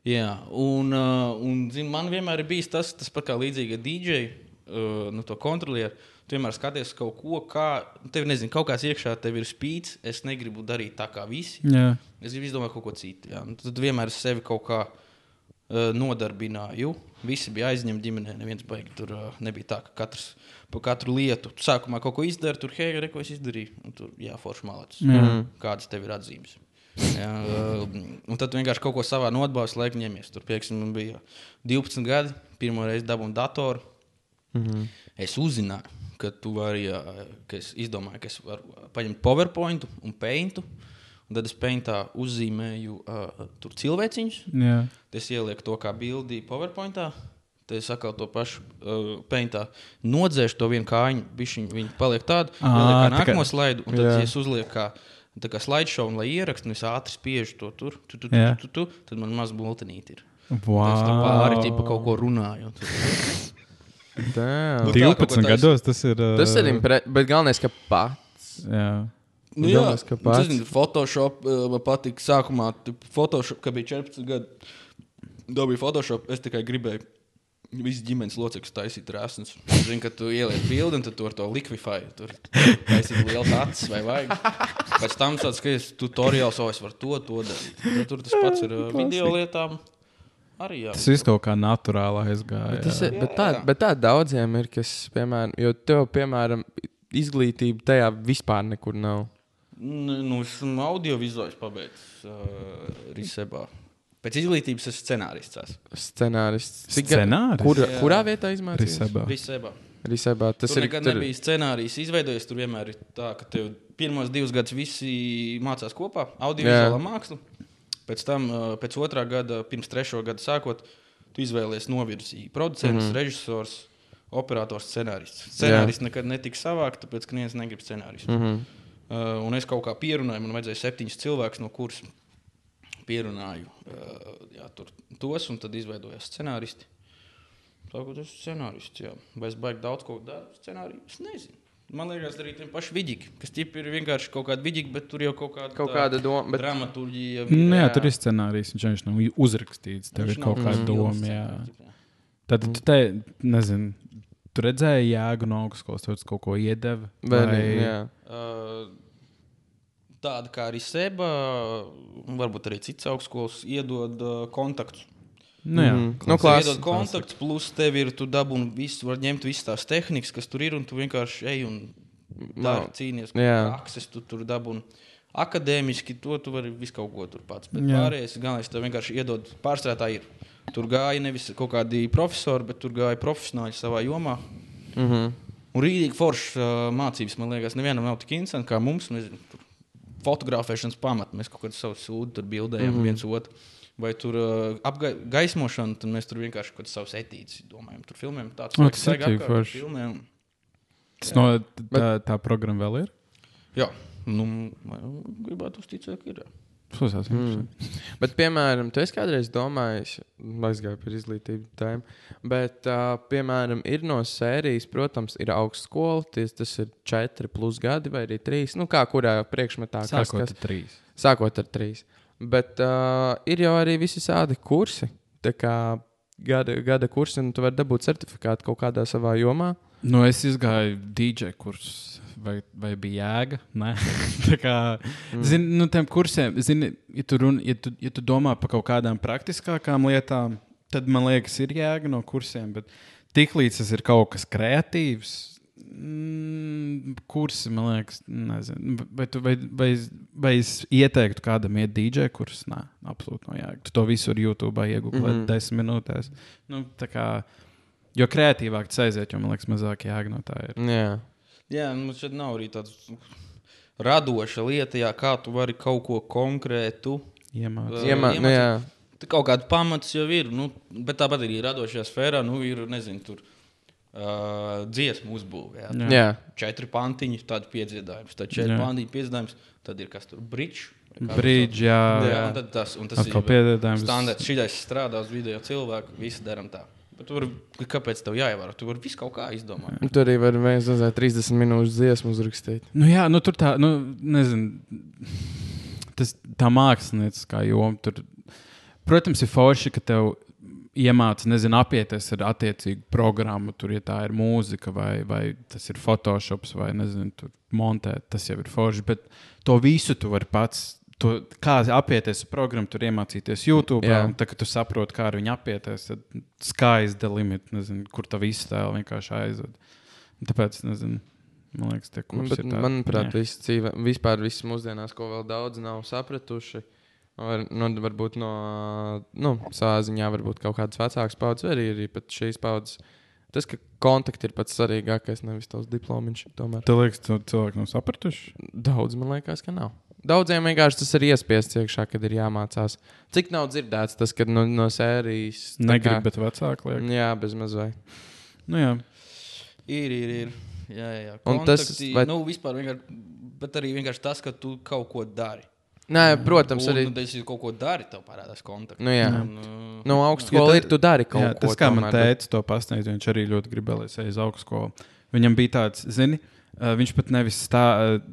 Jā, un, uh, un zin, man vienmēr ir bijis tas, tas pat kā līdzīgi ar DJ, uh, nu, to kontrolieru. Tu vienmēr skaties kaut ko, kā tev nezinu, kaut kāds iekšā tev ir spīdis. Es negribu darīt tā kā visi. Jā. Es gribu izdomāt kaut ko citu. Jā. Nu, Tad vienmēr es sevi kaut kā uh, nodarbināju. Visi bija aizņemti ģimenē. Neviens baigi tur uh, nebija tā, ka katrs par katru lietu tu sākumā kaut ko izdara. Tur, hei, re, ko es izdarīju. Un tur, jā, forši malācis. Jā. Kādas tev ir atzīmes? Jā, uh, un tad tu vienkārši kaut ko savā nodabās laikā ņemies. Tur, piemēram, man bija 12 gadi, pirmo reizi dabūju datoru. Mm -hmm. Es uzzināju, ka tu vari, ka es izdomāju, ka es varu paņemt PowerPoint un Paint. Un tad es Paintā uzzīmēju uh, tur cilvēciņus. Jā. Tad es ielieku to kā bildi PowerPointā. Tad es atkal to pašu uh, Paintā nodzēšu to vienu kājiņu, bišķiņu, viņi paliek tādu. Ā, Ielieku kā tā nākamo slaidu, un tad Jā. es uzlieku kā, tā kā slideshow, un lai ierakstu, un es ātri spiežu to tur, tu, tu, tu, tu, tu, tu, tad man maz bultenīti ir. Tad Wow. es tam pāri ķipa kaut ko runāju. un Damn. Nu, tā, kaut ko 12 taisa. gados tas ir. ā, Tas ir impresants, bet galvenais, ka pats. Jā. Nu, jā, Domās, ka pats. tas ir Photoshop. uh, Man patīk, sākumā, Photoshop, kad bija 14 gadi. Dabūju Photoshop. Es tikai gribēju Visi ģimenes locekļi taisīja trāsnes. Zini, ka tu ieliec bildi un tu ar to likvidēji. Tur taisīja liels acis vai vajag. Pēc tam tāds, ka es tutoriāls jau es varu to, to darīt. Tad tur tas pats ir uh, video lietām. Arī jā. Tas viss kaut kā naturāli aizgāja. Tas jā. ir, bet, tā, bet tā daudziem ir, kas, piemēram, jo tev, piemēram, izglītība tajā vispār nekur nav. Nu, nu, esmu audiovizuāls pabeidzis uh, Risebā. Pēc izglītības esmu scenārists. esmu. Scenārists. Cik Scenārists? Kur, Jā. kurā vietā izmācījies? Risebā. Risebā. Risebā. Tas Tur ir nekad tur- nebija scenārijs izveidojies. Tur vienmēr ir tā, ka tev pirmos divus gadus visi mācās kopā, audiovizuālā māksla. Pēc tam, pēc otrā gada, pirms trešā gada sākot, tu izvēlējies novirzi producents, mm -hmm. režisors, operators, scenārists. Scenārists nekad netika savākts, tāpēc ka neviens negrib scenāristu. Mm Mhm. -hmm. Uh, un es kaut kā pierunāju, man vajadzēja septiņus cilvēkus no kursa. Pierunāju uh, jā, tur, tos, un tad izveidojās scenāristi. Tagad es esmu scenārists. Jā. Vai es baigi daudz ko daru? Scenāriju es nezinu. Man liekas, arī tie paši vidīgi, kas ir vienkārši kaut kādi vidīgi, bet tur jau kaut kāda, Kaut kāda doma, bet- dramaturgija. Nu, jā, tur ir scenārijs, viņš viņš nav uzrakstīts. Tev Viņš ir kaut kāda doma. Tad tu te, nezinu, tu redzēji jēgu no augstskolas, tu kaut ko iedeva. Vai, jā. Uh, Tāda kā arī seba, varbūt arī citas augstskolas, iedod uh, kontaktus. Nu, jā. Klasika. Nu, klās- Iedod kontaktus, plus tev ir, tu dabūni visu, var ņemt visas tās tehnikas, kas tur ir, un tu vienkārši ej un dari, cīnies. Jā. Prakses tu tur dabūni. Akadēmiski to tu vari visu kaut ko tur pats. Bet Jā. pārējais, galvenais, tev vienkārši iedod pārstrādāt, tā ir. Tur gāja nevis kaut kādi profesori, bet tur gāja profesionāļi savā jomā. Mhm. Un rītīgi foršas uh, mācības, man liekas, nevienam nav tik interesanti kā mums. Nezinu, tur fotografēšanas pamatu mēs kaut kādu savu sūdu tur bildējam mm -hmm. viens otru. Vai tur uh, apgaismošana, tad mēs tur vienkārši kaut kādas savas etīdes domājam. Tur filmējam tāds O, laiks, tas staigā ir apkārt, forši. filmē un- Tas no, tā, tā programma vēl ir. Jā, nu, man gribētu uzticēt, ka ir. jā. Pusās, mm. Bet, piemēram, tu esi kādreiz domājis, aizgāju par izglītību tēmu, bet, uh, piemēram, ir no sērijas, protams, ir augstskola, ties, tas ir četri plus gadi vai arī trīs, nu kā kurā priekšmetā. kas- Sākot kas- ar trīs. Sākot ar trīs. Bet uh, ir jau arī visi tādi kursi, tā kā gada, gada kursi, un tu vari dabūt certifikātu kaut kādā savā jomā. Nu, es izgāju DJ kursus. Vai, vai bija jēga? Kā. Mm. Zini, nu, tiem kursiem, zini, ja tu, run, ja, tu, ja tu domā par kaut kādām praktiskākām lietām, tad man liekas, ir jēga no kursiem. Bet tiklīdz tas ir kaut kas kreatīvs, mm, kursi, man liekas, nezinu. Vai, tu, vai, vai, vai es ieteiktu kādam iet DJ kursus? Nē, absolūti no jēga. Tu to visur YouTube iegūti mm -hmm. desmit minūtēs. Nu, kā, jo kreatīvāk tas aiziet, jo man liekas, mazāk jēga no tā ir. Jā, Jā, nu šeit nav arī tāds radoša lieta, jā, kā tu vari kaut ko konkrētu. Iemācīt. uh, Iemā, nu, jā. Tā kaut kāda pamats jau ir, nu, bet tāpat arī radošajā sfērā nu, ir, nezinu, tur uh, dziesmu uzbūve. Jā. Jā. jā. Četri pantiņi, tāds piedzīvājums, tad četri Jā. pantiņi piedzīvājums, tad ir kas tur brīdž. Brīdž, jā. Jā, un tad tas, un tas Atkal piedzīvājums. standarts. Šis strādā uz video cilvēku, visi darām tā. Bet tur, kāpēc tev jāievēro? Tu vari visu kaut kā izdomāt. Un Tur arī var nezinu, 30 minūtes dziesmu uzrakstīt. Nu, jā, nu, tur tā, nu, nezinu, tas tā mākslinieckā joma. Tur, protams, ir forši, ka tev iemācīja, nezinu, apieties ar attiecīgu programmu. Tur, ja tā ir mūzika, vai, vai tas ir Photoshop, vai nezinu, tur montēt, tas jau ir forši. Bet to visu tu vari pats. To, kā apieties ar programmu, tur iemācīties YouTube. Un tad, kad tu saproti, kā ar viņu apieties, tad sky's the limit. Nezinu, kur tā iztēle vienkārši aizved. Tāpēc, nezinu, man liekas, tie Nu, kursi bet, ir tādi. manuprāt, viss dzīve, vispār viss mūsdienās, ko vēl daudz nav sapratuši. Var, nu, varbūt no nu, savā ziņā, varbūt kaut kādas vecākas paudzes, vai arī, pat šīs paudzes. Tas, ka kontakti ir pats svarīgākais, nevis tavs diploms. Tomēr Tev liekas, ka cilvēki nav sapratuši? daudz man liekas, ka nav. Daudziem vienkārši tas ir iespiests iekšā, kad ir jāmācās. Cik nav dzirdēts tas, kad no, no sērijas Negribu, kā- bet vecāki liek. Jā, bez mazliet. Nu, jā. Ir, ir, ir. Jā, jā, jā. Un tas Kontakti, vai- nu, vispār vienkārši, bet arī vienkārši tas, ka tu kaut ko dari. Nē, protams, un, arī. Nu, tad, ja kaut ko dari, tev parādās kontakti. Nu, jā. Un, uh, No augstskolas Ja ir, tu dari kaut jā, ko. tas, kā man tomēr, bet- teica, to pasniedz, viņš arī ļoti gribēja, lai es augstskolu. Viņam bija tāds, zini, uh, viņš pat nevis tā,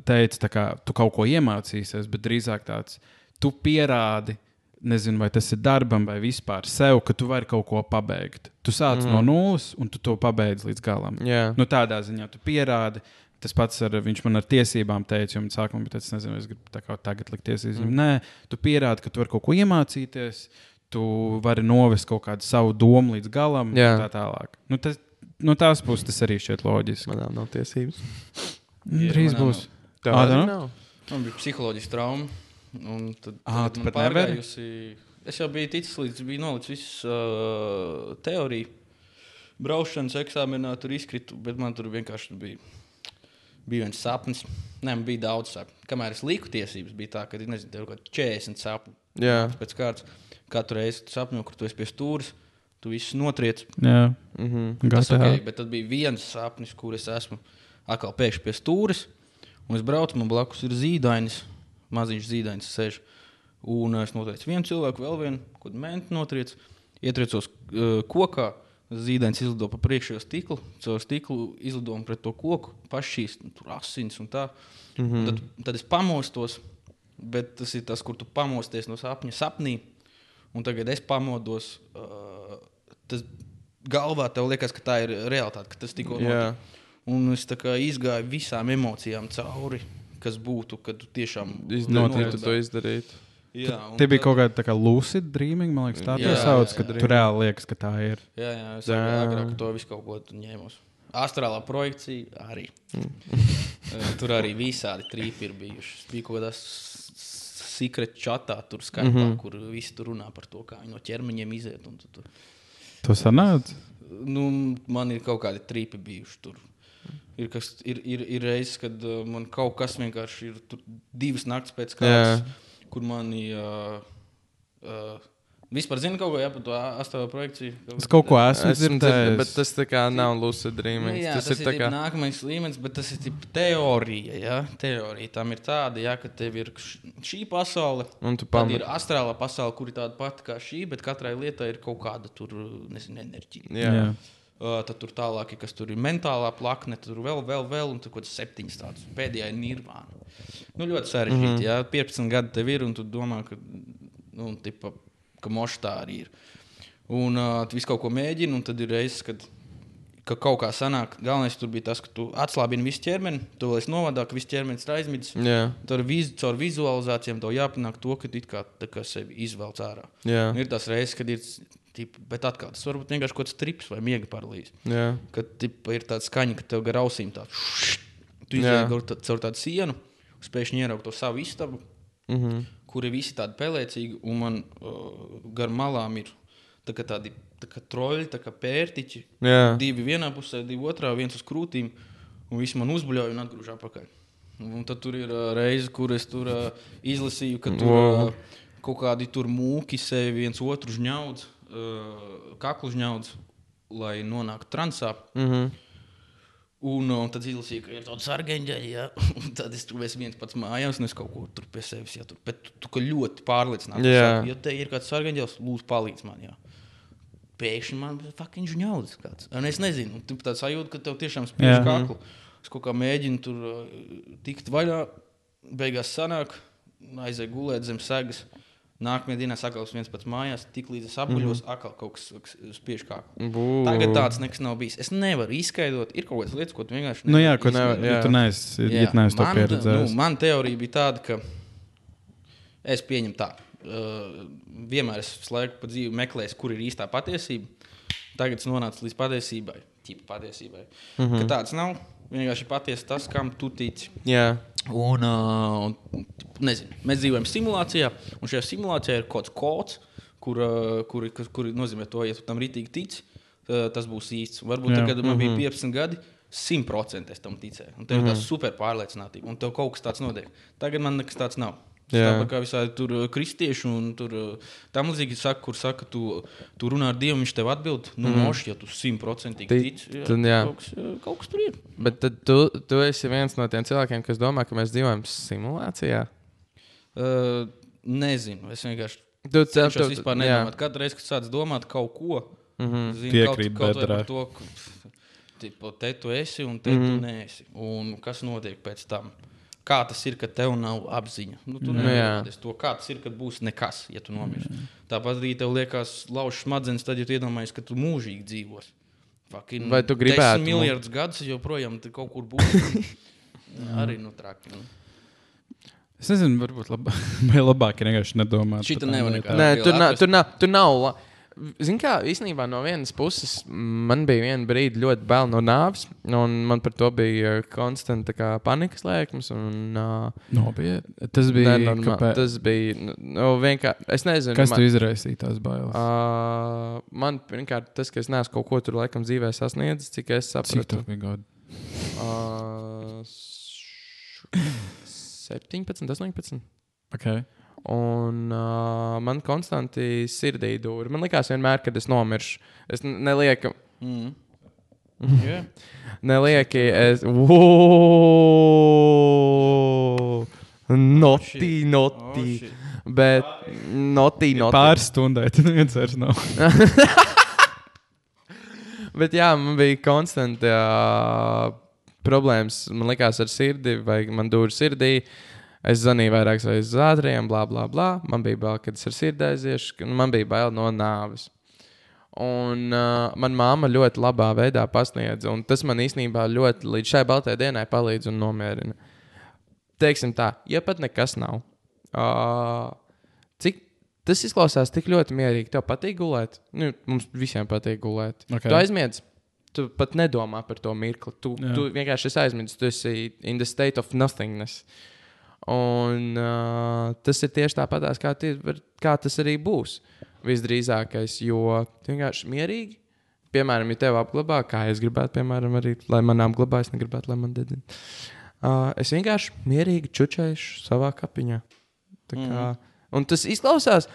teica, tā kā tu kaut ko iemācīsies, bet drīzāk tāds, tu pierādi nezinu, vai tas ir darbam vai vispār sev, ka tu vari kaut ko pabeigt. Tu sāc mm. no nulles, un tu to pabeidz līdz galam. Jā. Nu, tādā ziņā tu pierādi. Tas pats ar viņš man ar tiesībām teica, un sākumā bija tas, nezinu, es gribu tā kā tagad likt tiesības. Mm. Nē, tu pierādi, ka tu vari kaut ko iemācīties, tu vari novest kaut kādu savu domu līdz galam, Jā. un tā tālāk. Nu, tas, no tās puses tas arī šķiet loģiski. Manām nav tiesības. Jā, Drīz manā būs. Tev Ā, arī tā nav? Man bija psiholoģiska trauma. un Tad, Ā, tad tu man pārgājusi- Es jau biju ticis līdz, biju nolicis visu uh, teoriju. Braušanas eksāmenā tur izkritu, bet man tur vienkārši bija, bija viens sapnis. Nē, man bija daudz sapņu. Kamēr es liku tiesības, bija tā, ka nezinu, tev kaut kādi 40 sapņi. Jā. Pēc kārtas katru reizi sapņo, kur tu esi pie stūres, tu visu notriec. Jā, Mhm. Tas gatavi. okay, bet tad bija viens sapnis, kur es esmu atkal pēkšņi pie stūres. Un es braucu, man blakus ir zīdainis, maziņš zīdainis sēž. Un es noteicu vienu cilvēku, vēl vienu, kur mēnesi notriec, ietriecos uh, kokā. Zīdainis izlido pa priekšējo stiklu, caur stiklu izlido pret to koku, pašīs tur asins un tā. Mm -hmm. tad, tad es pamostos, bet tas ir tas, kur tu pamosties no sapņa sapnī. Un tagad es pamodos. Uh, tas galvā tev liekas, ka tā ir realitāte, ka tas tikko Jā. notika. Un es izgāju visām emocijām cauri, kas būtu, kad tu tiešām Izdarīt, tu noliedzā. to izdarīt. Jā, un Tie bija tad- kaut kāda tā kā lucid dreaming, man liekas, tā Jā, tā sauc, jā, ka jā. tu reāli liekas, ka tā ir. Jā, jā, es Jā. agrāk, to visu kaut ko ņēmu. Astrālā projekcija arī. Eh, tur arī visādi trīpi ir bijuši. Bija kaut kādā secret chatā, tur skaitā, mm -hmm. kur visi tur runā par to, kā no ķermeņiem iziet. un tu- tu- Tu sanāc? Nu, man ir kaut kādi trīpi bijuši tur. Ir, kas, ir, ir, ir reizes, kad uh, man kaut kas vienkārši ir tur divas naktas pēc kārtas, kur man ir. Uh, uh, vispār zina kaut ko jā, par to astotā projekciju. Es kaut ko esmu Esmu dzirdējis, bet tas tā kā nav lucid Nu, dreaming. jā, tas, ir tā kā. nākamais līmenis, bet tas ir tip teorija. Ja? Teorija tam ir tāda, ja, ka tev ir šī pasaule, Un tu tad pamat- ir astrālā pasaule, kur ir tāda pati kā šī, bet katrai lietai ir kaut kāda tur, nezinu, enerģija. Jā. Jā. Uh, tad tur tālāk, ir, kas tur ir mentālā plakne, tur vēl, vēl, vēl, un tur kaut kāds septiņas tādas. Pēdējā ir nirvāna. Nu, ļoti sarežģīti. Mm -hmm. Jā, 15 gadi tev ir, un tu domā, ka, nu, tipa, ka mošs tā arī ir. Un uh, tu visu kaut ko mēģini, un tad ir reizes, kad ka kaut kā sanāk. Galvenais tur bija tas, ka tu atslābini visu ķermeni, tu vēl esi novadā, ka viss ķermenis ir aizmidzis. Jā. Tur viz, caur vizualizācijām tev jāpanāk to, ka tu kā, tā kā sevi izvelc ārā. Un ir tās reizes, kad ir. Tip, bet atkal tas var būt vienkārši kaut kāds trips vai miega paralīze. Jā. Kad tip, ir tāds skaņa, ka tev gar ausīm tāds - tu Jā. izjūti caur, tā- tādu sienu, spēj ieraugt to savu istabu, Mhm. kur ir visi tādi pelēcīgi, un man uh, gar malām ir tā tādi tā kā troļļi, tā pērtiķi. Jā. Divi vienā pusē, divi otrā, viens uz krūtīm, un visi man uzbuļoja un atgrūž atpakaļ. Un tad tur ir uh, reize, kur es tur uh, izlasīju, ka tur Wow. uh, kaut kādi tur mūki sevi viens otru žņaudz, uh, kaklu žņaudz, lai nonāktu transā. Mhm. Un, un tad izlasīju, ka ir tāds sargeņģeļi, ja? un tad es tur viens pats mājās, un es kaut ko tur pie sevis ja, tur, bet tu, tu, ļoti pārliecināts. Jā. Ja te ir kāds sargeņģelis, lūdzu, palīdz man. Jā. Pēkšņi man bija fucking žņaudzis kāds. Un es nezinu, tu tāds sajūta, ka tev tiešām spiež Jā. kaklu. Es kaut kā mēģinu tur uh, tikt vaļā, beigās sanāk, aizēju gulēt zem segas. Nākamajā dienā sakals viens pats mājās, tik līdz es apguļos, mm -hmm. atkal kaut kas spiež kaklu. Bū. Tagad tāds nekas nav bijis. Es nevaru izskaidrot, ir kaut kādas lietas, ko tu vienkārši Nu, jā, ko Nevar, jā. Tu neesi, Jā, neesi to man, pieredzējis. Nu, man teorija bija tāda, ka es pieņemu tā. Uh, vienmēr es visu laiku pa dzīvi meklēju, kur ir īstā patiesība. Tagad es nonācu līdz patiesībai. Ķipa patiesībai. Mm -hmm. Ka tāds nav. Vienkārši patiesi tas, kam tu tici. Jā. Un, uh, un, nezinu, mēs dzīvojam simulācijā, un šajā simulācijā ir kaut kāds kods, kur, uh, kur, kur, kur nozīmē to, ja tu tam rītīgi tici, uh, tas būs īsts. Varbūt Jā. tad, kad man bija 15 gadi, 100% es tam ticēju. Un tev ir tā super pārliecinātība, un tev kaut kas tāds notiek. Tagad man nekas tāds nav. Tāpat kā visādi tur uh, kristieši un tur uh, tam līdzīgi saka, kur saka, tu, tu runā ar Dievu, viņš tev atbild. Nu, mm. moši, ja tu simtprocentīgi Ti- tici, jā, tad jā. Kaut, kas, uh, kaut kas tur ir. Bet tad tu, tu esi viens no tiem cilvēkiem, kas domā, ka mēs dzīvojam simulācijā. Uh, nezinu, es vienkārši Tu cenšos tu- vispār jā. nedomāt. Katru reizi, kad sāc domāt kaut ko, mm -hmm. zinu, Piekrīt kaut, kaut par to, ka tipo, te tu esi un te mm -hmm. tu neesi. Un kas notiek pēc tam? Kā tas ir, kad tev nav apziņa? Nu, tu Nu, jā. iedomāties to, kā tas ir, kad būs nekas, ja tu nomirsti. Tāpat arī tev liekas, lauž smadzenes, tad, ja tu iedomājies, ka tu mūžīgi dzīvos. Fucking Vai tu gribētu, nu? miljardus gadus joprojām tur kaut kur būt? arī nu traki. Nu. Es nezinu, varbūt labā, vai labāk ir vienkārši nedomāt. Par tām nevar nekā. Nē, tur nav. Tur nav, tur nav la- Zini, kā īstenībā no vienas puses man bija viena brīdi ļoti bail no nāves, un man par to bija konstanta panikas lēkmes. Un, uh, Nopietni. Tas bija. nenormā- kāpēc- tas bija nu, nu, vienkārši. Es nezinu, Kas man, tu izraisīja tās bailes? Uh, man pirmkārt tas, ka es neesmu kaut ko tur laikam dzīvē sasniedzis, cik es Cik sapratu. bija gadi? Uh, s- 17, 18. Okay. Un uh, man konstanti sirdī dūri. Man liekas, vienmēr, kad es nomiršu, es nelieku. Mm. Yeah. Nelieki, es. Wow! Noti, noti. shit. Bet noti, noti. Pāris stundai tad neviens vairs nav. Bet jā, man bija konstanti uh, problēmas. Man liekas, ar sirdi, vai man dūri sirdī. Es zvanīju vairākas reizes uz ātriem, bla, bla, bla. Man bija bail, kad es ar sirdi aiziešu. Man bija bail no nāves. Un uh, manā māma ļoti labā veidā pasniedza, un tas man īstenībā ļoti līdz šai baltajai dienai palīdz un nomierina. Teiksim tā, ja pat nekas nav. Uh, cik tas izklausās tik ļoti mierīgi. Tev patīk gulēt? Nu, mums visiem patīk gulēt. Ok. Tu aizmiedz. Tu pat nedomā par to mirkli. Tu, Jā. tu vienkārši aizmirsis. Tu esi in the state of nothingness. Un uh, tas ir tieši tāpat, kā, tie, kā tas arī būs. Visdrīzākais, jo vienkārši mierīgi. Piemēram, ja tev apglabā, kā es gribētu, piemēram, arī, lai man apglabā, es negribētu, lai man dedina. Uh, es vienkārši mierīgi čučēšu savā kapiņā. Tā Kā, un tas izklausās,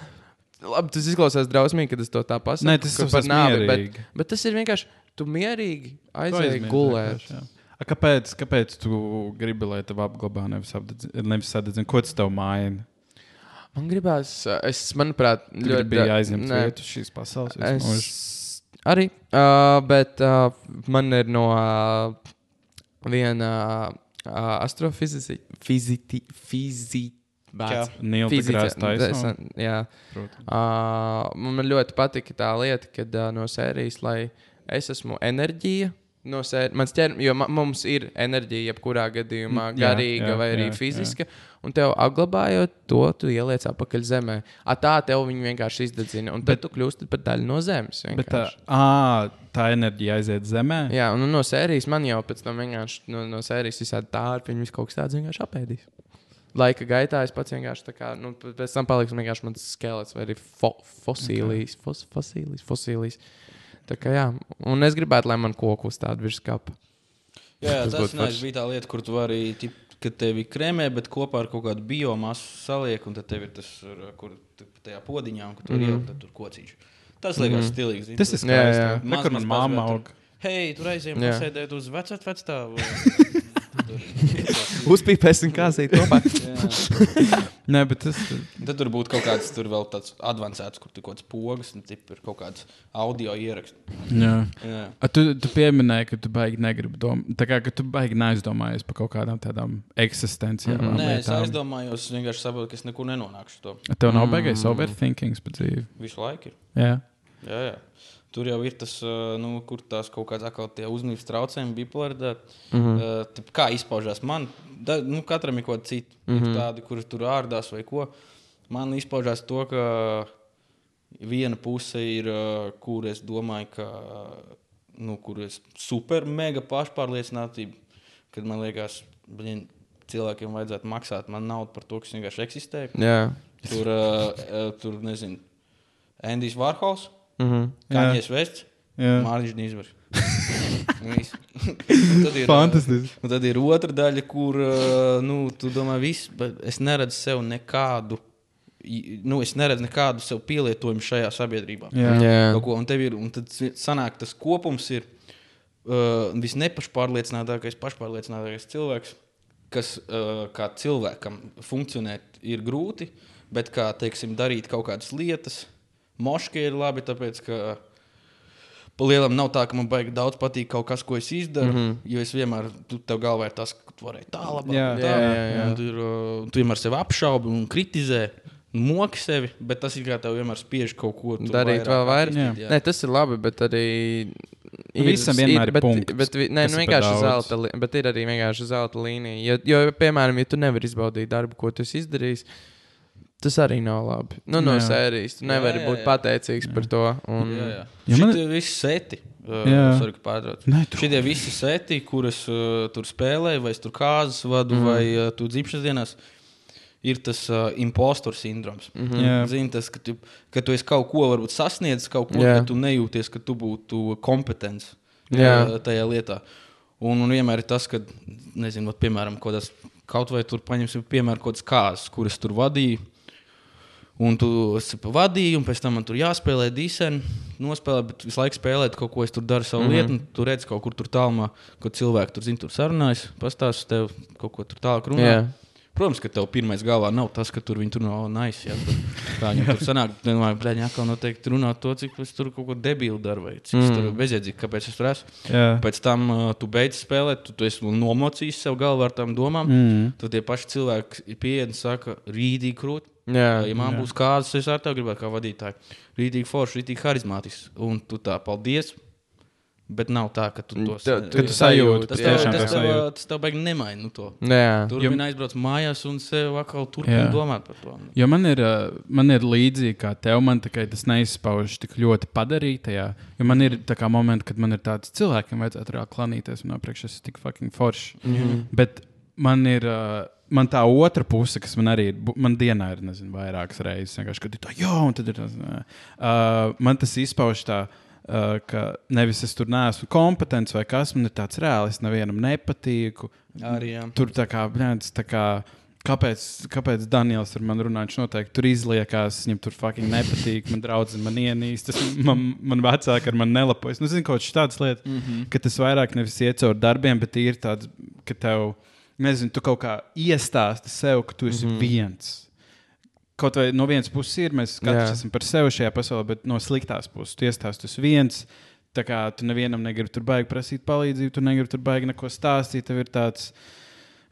labi, tas izklausās drausmīgi, kad es to tā pasaku. Nē, tas izklausās par nāvi, bet, bet tas ir vienkārši, tu mierīgi aizēji gulēt. vienkārši, jā. A, Kāpēc, kāpēc tu gribi, lai tev apglabā nevis, apdedz- nevis sadedzina? Ko tas tev maina? Man gribās, uh, es, manuprāt, Tu da- aizņemt nē. vietu šīs pasaules. Es... Es arī, uh, bet uh, man ir no uh, viena uh, astrofizika, fiziti. Kā? Nīla deGrasse Tyson. Jā, Protams. uh, man ļoti patika tā lieta, kad uh, no sērijas, lai es esmu enerģija. No sēr, mans ķer, jo mums ir enerģija, jebkurā gadījumā, Mm, jā, garīga jā, vai arī jā, jā. fiziska. Un tev apglabājot to, tu ieliec atpakaļ zemē. A, tā tev vienkārši izdedzina. Un tad Bet- tu kļūsti par daļu no zemes. Bet tā, vienkārši. à, tā enerģija aiziet zemē. Jā, un no sērijas man jau pēc tam vienkārši no, no sērijas visādi tārpi, viņi visu kaut kas tāds vienkārši apēdīs. Laika gaitā es pats vienkārši tā kā, nu, pēc tam paliks vienkārši mans skelets vai arī fo fosilijas, fos fosilijas, fosilijas. Tā kā jā, un es gribētu, lai man koku uzstāda virs kapa. Jā, jā Tas forši. bija tā lieta, kur tu vari, tip, kad tev ir krēmē, bet kopā ar kaut kādu biomasu saliek, un tad tev ir tas, kur tajā podiņā, un kur tur Mhm. mm -hmm. ielikt, tur kocīši. Tas liekas mm -hmm. stilīgi. zini, Tas ir tu- Jā, skaisti. jā. Ne, kur man mamma aug. Hei, tur aizējām Jā. pasēdēt uz vecāku vecstāvu. Uzpīpēsim, kā zīt kopā. Nē, bet tas Tad tur būtu kaut kāds tur vēl tāds avansēts, kur tur kaut kāds pogas, un tip, ir kaut kāds audio ieraksts. jā. Jā. A, tu, tu pieminēji, ka tu baigi negribi domāt. Tā kā ka tu baigi neaizdomājies par kaut kādām tādām eksistenciālām Nē, es lietām. aizdomājos, es vienkārši saprotu, ka es nekur nenonākšu to. Tev nav baigais overthinkings par dzīvi. Visu laiku ir. Jā. Jā, jā. Tur jau ir tas, nu, kur tās kaut kādas atkal tie uzmanības traucējumi, bipolaritāte. Mm -hmm. Kā izpaužās man? Da, nu, katram ir kaut kāda cita. Mm -hmm. Ir tādi, kurus tur ārdās vai ko. Man izpaužās to, ka viena puse ir, ā, kur es domāju, ka nu, kur es super mega pašpārliecinātība, kad man liekas, ka cilvēkiem vajadzētu maksāt man naudu par to, kas vienkārši eksistē. Jā. Tur, uh, tur nezinu, Endijs Vārhols, Mhm. Kaņģis Vests, Jā. Mārcis Nīsbergs. Tad ir, Fantastiski. Un tad ir otra daļa, kur uh, nu, tu domā, viss, bet es neredzu sev nekādu. Nu, es neredzu nekādu sev pielietojumu šajā sabiedrībā. Jā. Jā. Ko, un tev ir, un tad sanāk, tas kopums ir uh, visnepašpārliecinātākais, pašpārliecinātākais cilvēks, kas uh, kā cilvēkam funkcionēt ir grūti, bet kā, teiksim, darīt kaut kādas lietas, moški ir labi, tāpēc ka Pa lielam nav tā, ka man baigi daudz patīk kaut kas, ko es izdaru. Mm -hmm. Jo es vienmēr, tu tev galvā ir tas, ka tu varēji tā labāk. Jā. un tā. Jā, jā, jā. Un Tu, ir, uh, tu vienmēr sevi apšaubi un kritizē. Moki sevi, bet tas ir kā tev vienmēr spiež kaut ko Darīt vēl vairāk. Jā. Jā. Nē, tas ir labi, bet arī. Visam vienmēr ir bet, punkts, Bet, vi- nē, nu, ir vienkārši zelta, bet ir arī vienkārši zelta līnija. Jo, jo, piemēram, ja tu nevari izbaudīt darbu, ko tu esi izdarījis, tas arī nav labi. Nu, no Jā. sērijas tu nevari Jā, jā, būt jā. pateicīgs par to. Un, Jā, jā. Ja man- Šitie visi seti. Uh, Jā. sorry, ka pārtraucu. Šitie visi seti, kurus uh, tur spēlēju, vai es tur kāzas vadu, mm. vai uh, tu dzimšanas dienās, ir tas uh, impostor sindroms. Mm Jā. -hmm. Zini, tas, ka tu, ka tu esi kaut ko varbūt sasniedzis, kaut ko, Jā. bet tu nejūties, ka tu būtu kompetents Jā. uh, tajā lietā. Un, un vienmēr ir tas, ka, nezinu, vat, piemēram, kaut, kādas, kaut vai tur paņemsim, piemēram, kaut kādas kāzas, kuras tur vadīja. Un tu esi pavadījis, un pēc tam man tur jāspēlē dīsēna, nospēlēt, bet visu laiku spēlēt kaut ko, es tur daru savu mm -hmm. lietu. Tu redz kaut kur tur tālumā, ko cilvēki tur zina, tur sarunājas, pastāsta tev kaut ko tur tālāk runā. Jā. Protams, ka tev pirmais galvā nav tas, ka tur viņi tur nav nice. Jā, tur, kā viņam tur sanāk, domāju, blēņ, atkal noteikti runāt to, cik es tur kaut ko debilu daru, vai cik mm. tur bezjēdzīgi, kāpēc es tur esmu. Jā. Pēc tam uh, tu beidz spēlēt, tu, tu esi nomocījis sev galvā ar tām domām. Mm. Tad tie paši cilvēki pieeja un saka, rītīgi krūti. Jā, Ja man būs kāds, es ar tevi gribētu kā vadītāju. Rītīgi forši, rītīgi harizmātisks. Un tu tā, paldies. Bet nav tā, ka tu to Tev- Ka tu sajūti, Tas tu tev, tiešām tas to tev, sajūti. tas tev beig nemaina. Nu to. Jā. Tur Jo- viņi aizbrauc mājās un sev atkal turpina Jā. domāt par to. Jo man ir, uh, man ir līdzīgi kā tev, man tikai tas neizpaužas tik ļoti padarītajā. Jo man ir tā kā momenti, kad man ir tāds cilvēkiem vajadzētu reāli klanīties, un iepriekš es esmu tik fucking foršs. Mm -hmm. Bet man ir. Uh, Man tā otra puse, kas man arī ir, man dienā ir nezinu, vairākas reizes, vienkārši, kad ir tā, jo, un tad ir tas, uh, man tas izpaužas tā, uh, ka nevis es tur neesmu kompetents vai kas, man ir tāds reāli, es nevienam nepatīku. Arī, jā. Tur tā kā, bļēns, tā kā kāpēc, kāpēc Daniels ar mani runā? Viņš noteikti tur izliekās, viņam tur fucking nepatīk, man draudzene man ienīst, tas man, man vecāki ar mani nelapojas. Nu, zinu, kaut kas tāds lietas, mm -hmm. ka tas vairāk nevis iet caur darbiem, bet ir tāds, ka tev, nezinu, tu kaut kā iestāsti sev, ka tu esi mm -hmm. viens. Kaut vai no vienas puses ir, mēs katrs Jā. esam par sevi šajā pasaulē, bet no sliktās puses tu iestāsti, tu esi viens. Tā kā tu nevienam negribi tur baigi prasīt palīdzību, tu negribi tur baigi neko stāstīt. Tev ir tāds,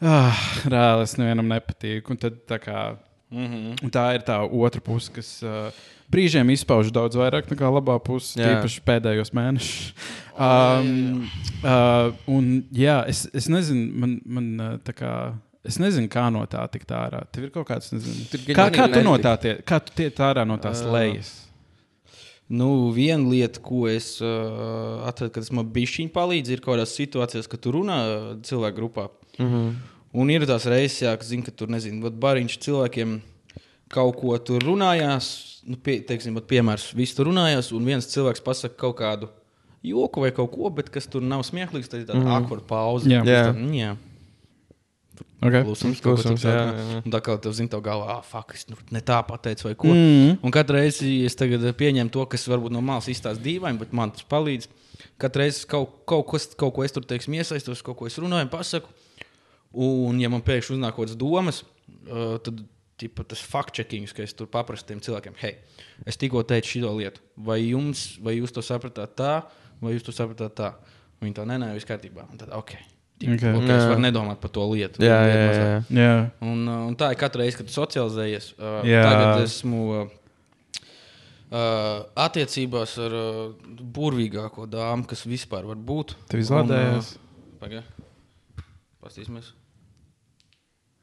ah, reāli es nevienam nepatīku. Un tad, tā, kā, Mm -hmm. un tā ir tā otra puse, kas uh, brīžiem izpauž daudz vairāk nekā labā puse, Jā. tīpaši pēdējos mēnešos. Um, uh, un jā, es, es nezinu, man, man uh, tā kā. Es nezinu, kā no tā tikt ārā. Tev ir kaut kāds, nezinu, Tur kā, kā tu no tā tiek, kā tu tiek ārā no tās Ā. lejas? Nu, viena lieta, ko es uh, atradu, kad tas man bija šī palīdzība, ir kaut kādās situācijās, kad tu runā uh, cilvēku grupā. Mm -hmm. Un ir tās reizes, jā, kas zina, ka tur nezinu, bariņš cilvēkiem kaut ko tur runājās. Nu, pie, teiksim, vat piemērs, visi tur runājās, un viens cilvēks pasakā kaut kādu joku vai kaut ko, bet kas tur nav smieklīgs, tad ir tāda mm -hmm. akūra pauze. Jā. Jā. Tā, mm, jā. Okay. Klusums, Klusums, jā, jā, jā. Un tā kā tev zina, tev galvā, ah, fuck, es nu, ne tā pateicu, vai ko. Mm. Un katru reizi es tagad pieņemu to, kas varbūt no malas izstāsta dīvaini, bet man tas palīdz. Katru reizi kaut, kaut, kas, kaut ko es tur teiksim, iesaistos, kaut ko es runāju, pasaku. Un, ja man pēkšņi uznāk kaut kādas domas, uh, tad tipa, tas fact-checking, ka es tur paprasu tiem cilvēkiem, hei, es tikko teicu šo lietu. Vai, jums, vai jūs to sapratāt tā, vai jūs to sapratāt tā? Viņi to nenāja, viss kārtībā. Un Tad, okay. Okay. okay, es Jā. varu nedomāt par to lietu. Jā, jā, mazāk. jā. Jā. Un, uh, un tā ir katru reizi, kad tu socializējies. Uh, Jā. tagad esmu uh, uh, attiecībās ar uh, burvīgāko dāmu, kas vispār var būt. Tev izlādējās? Pagaidām, paskatīsimies.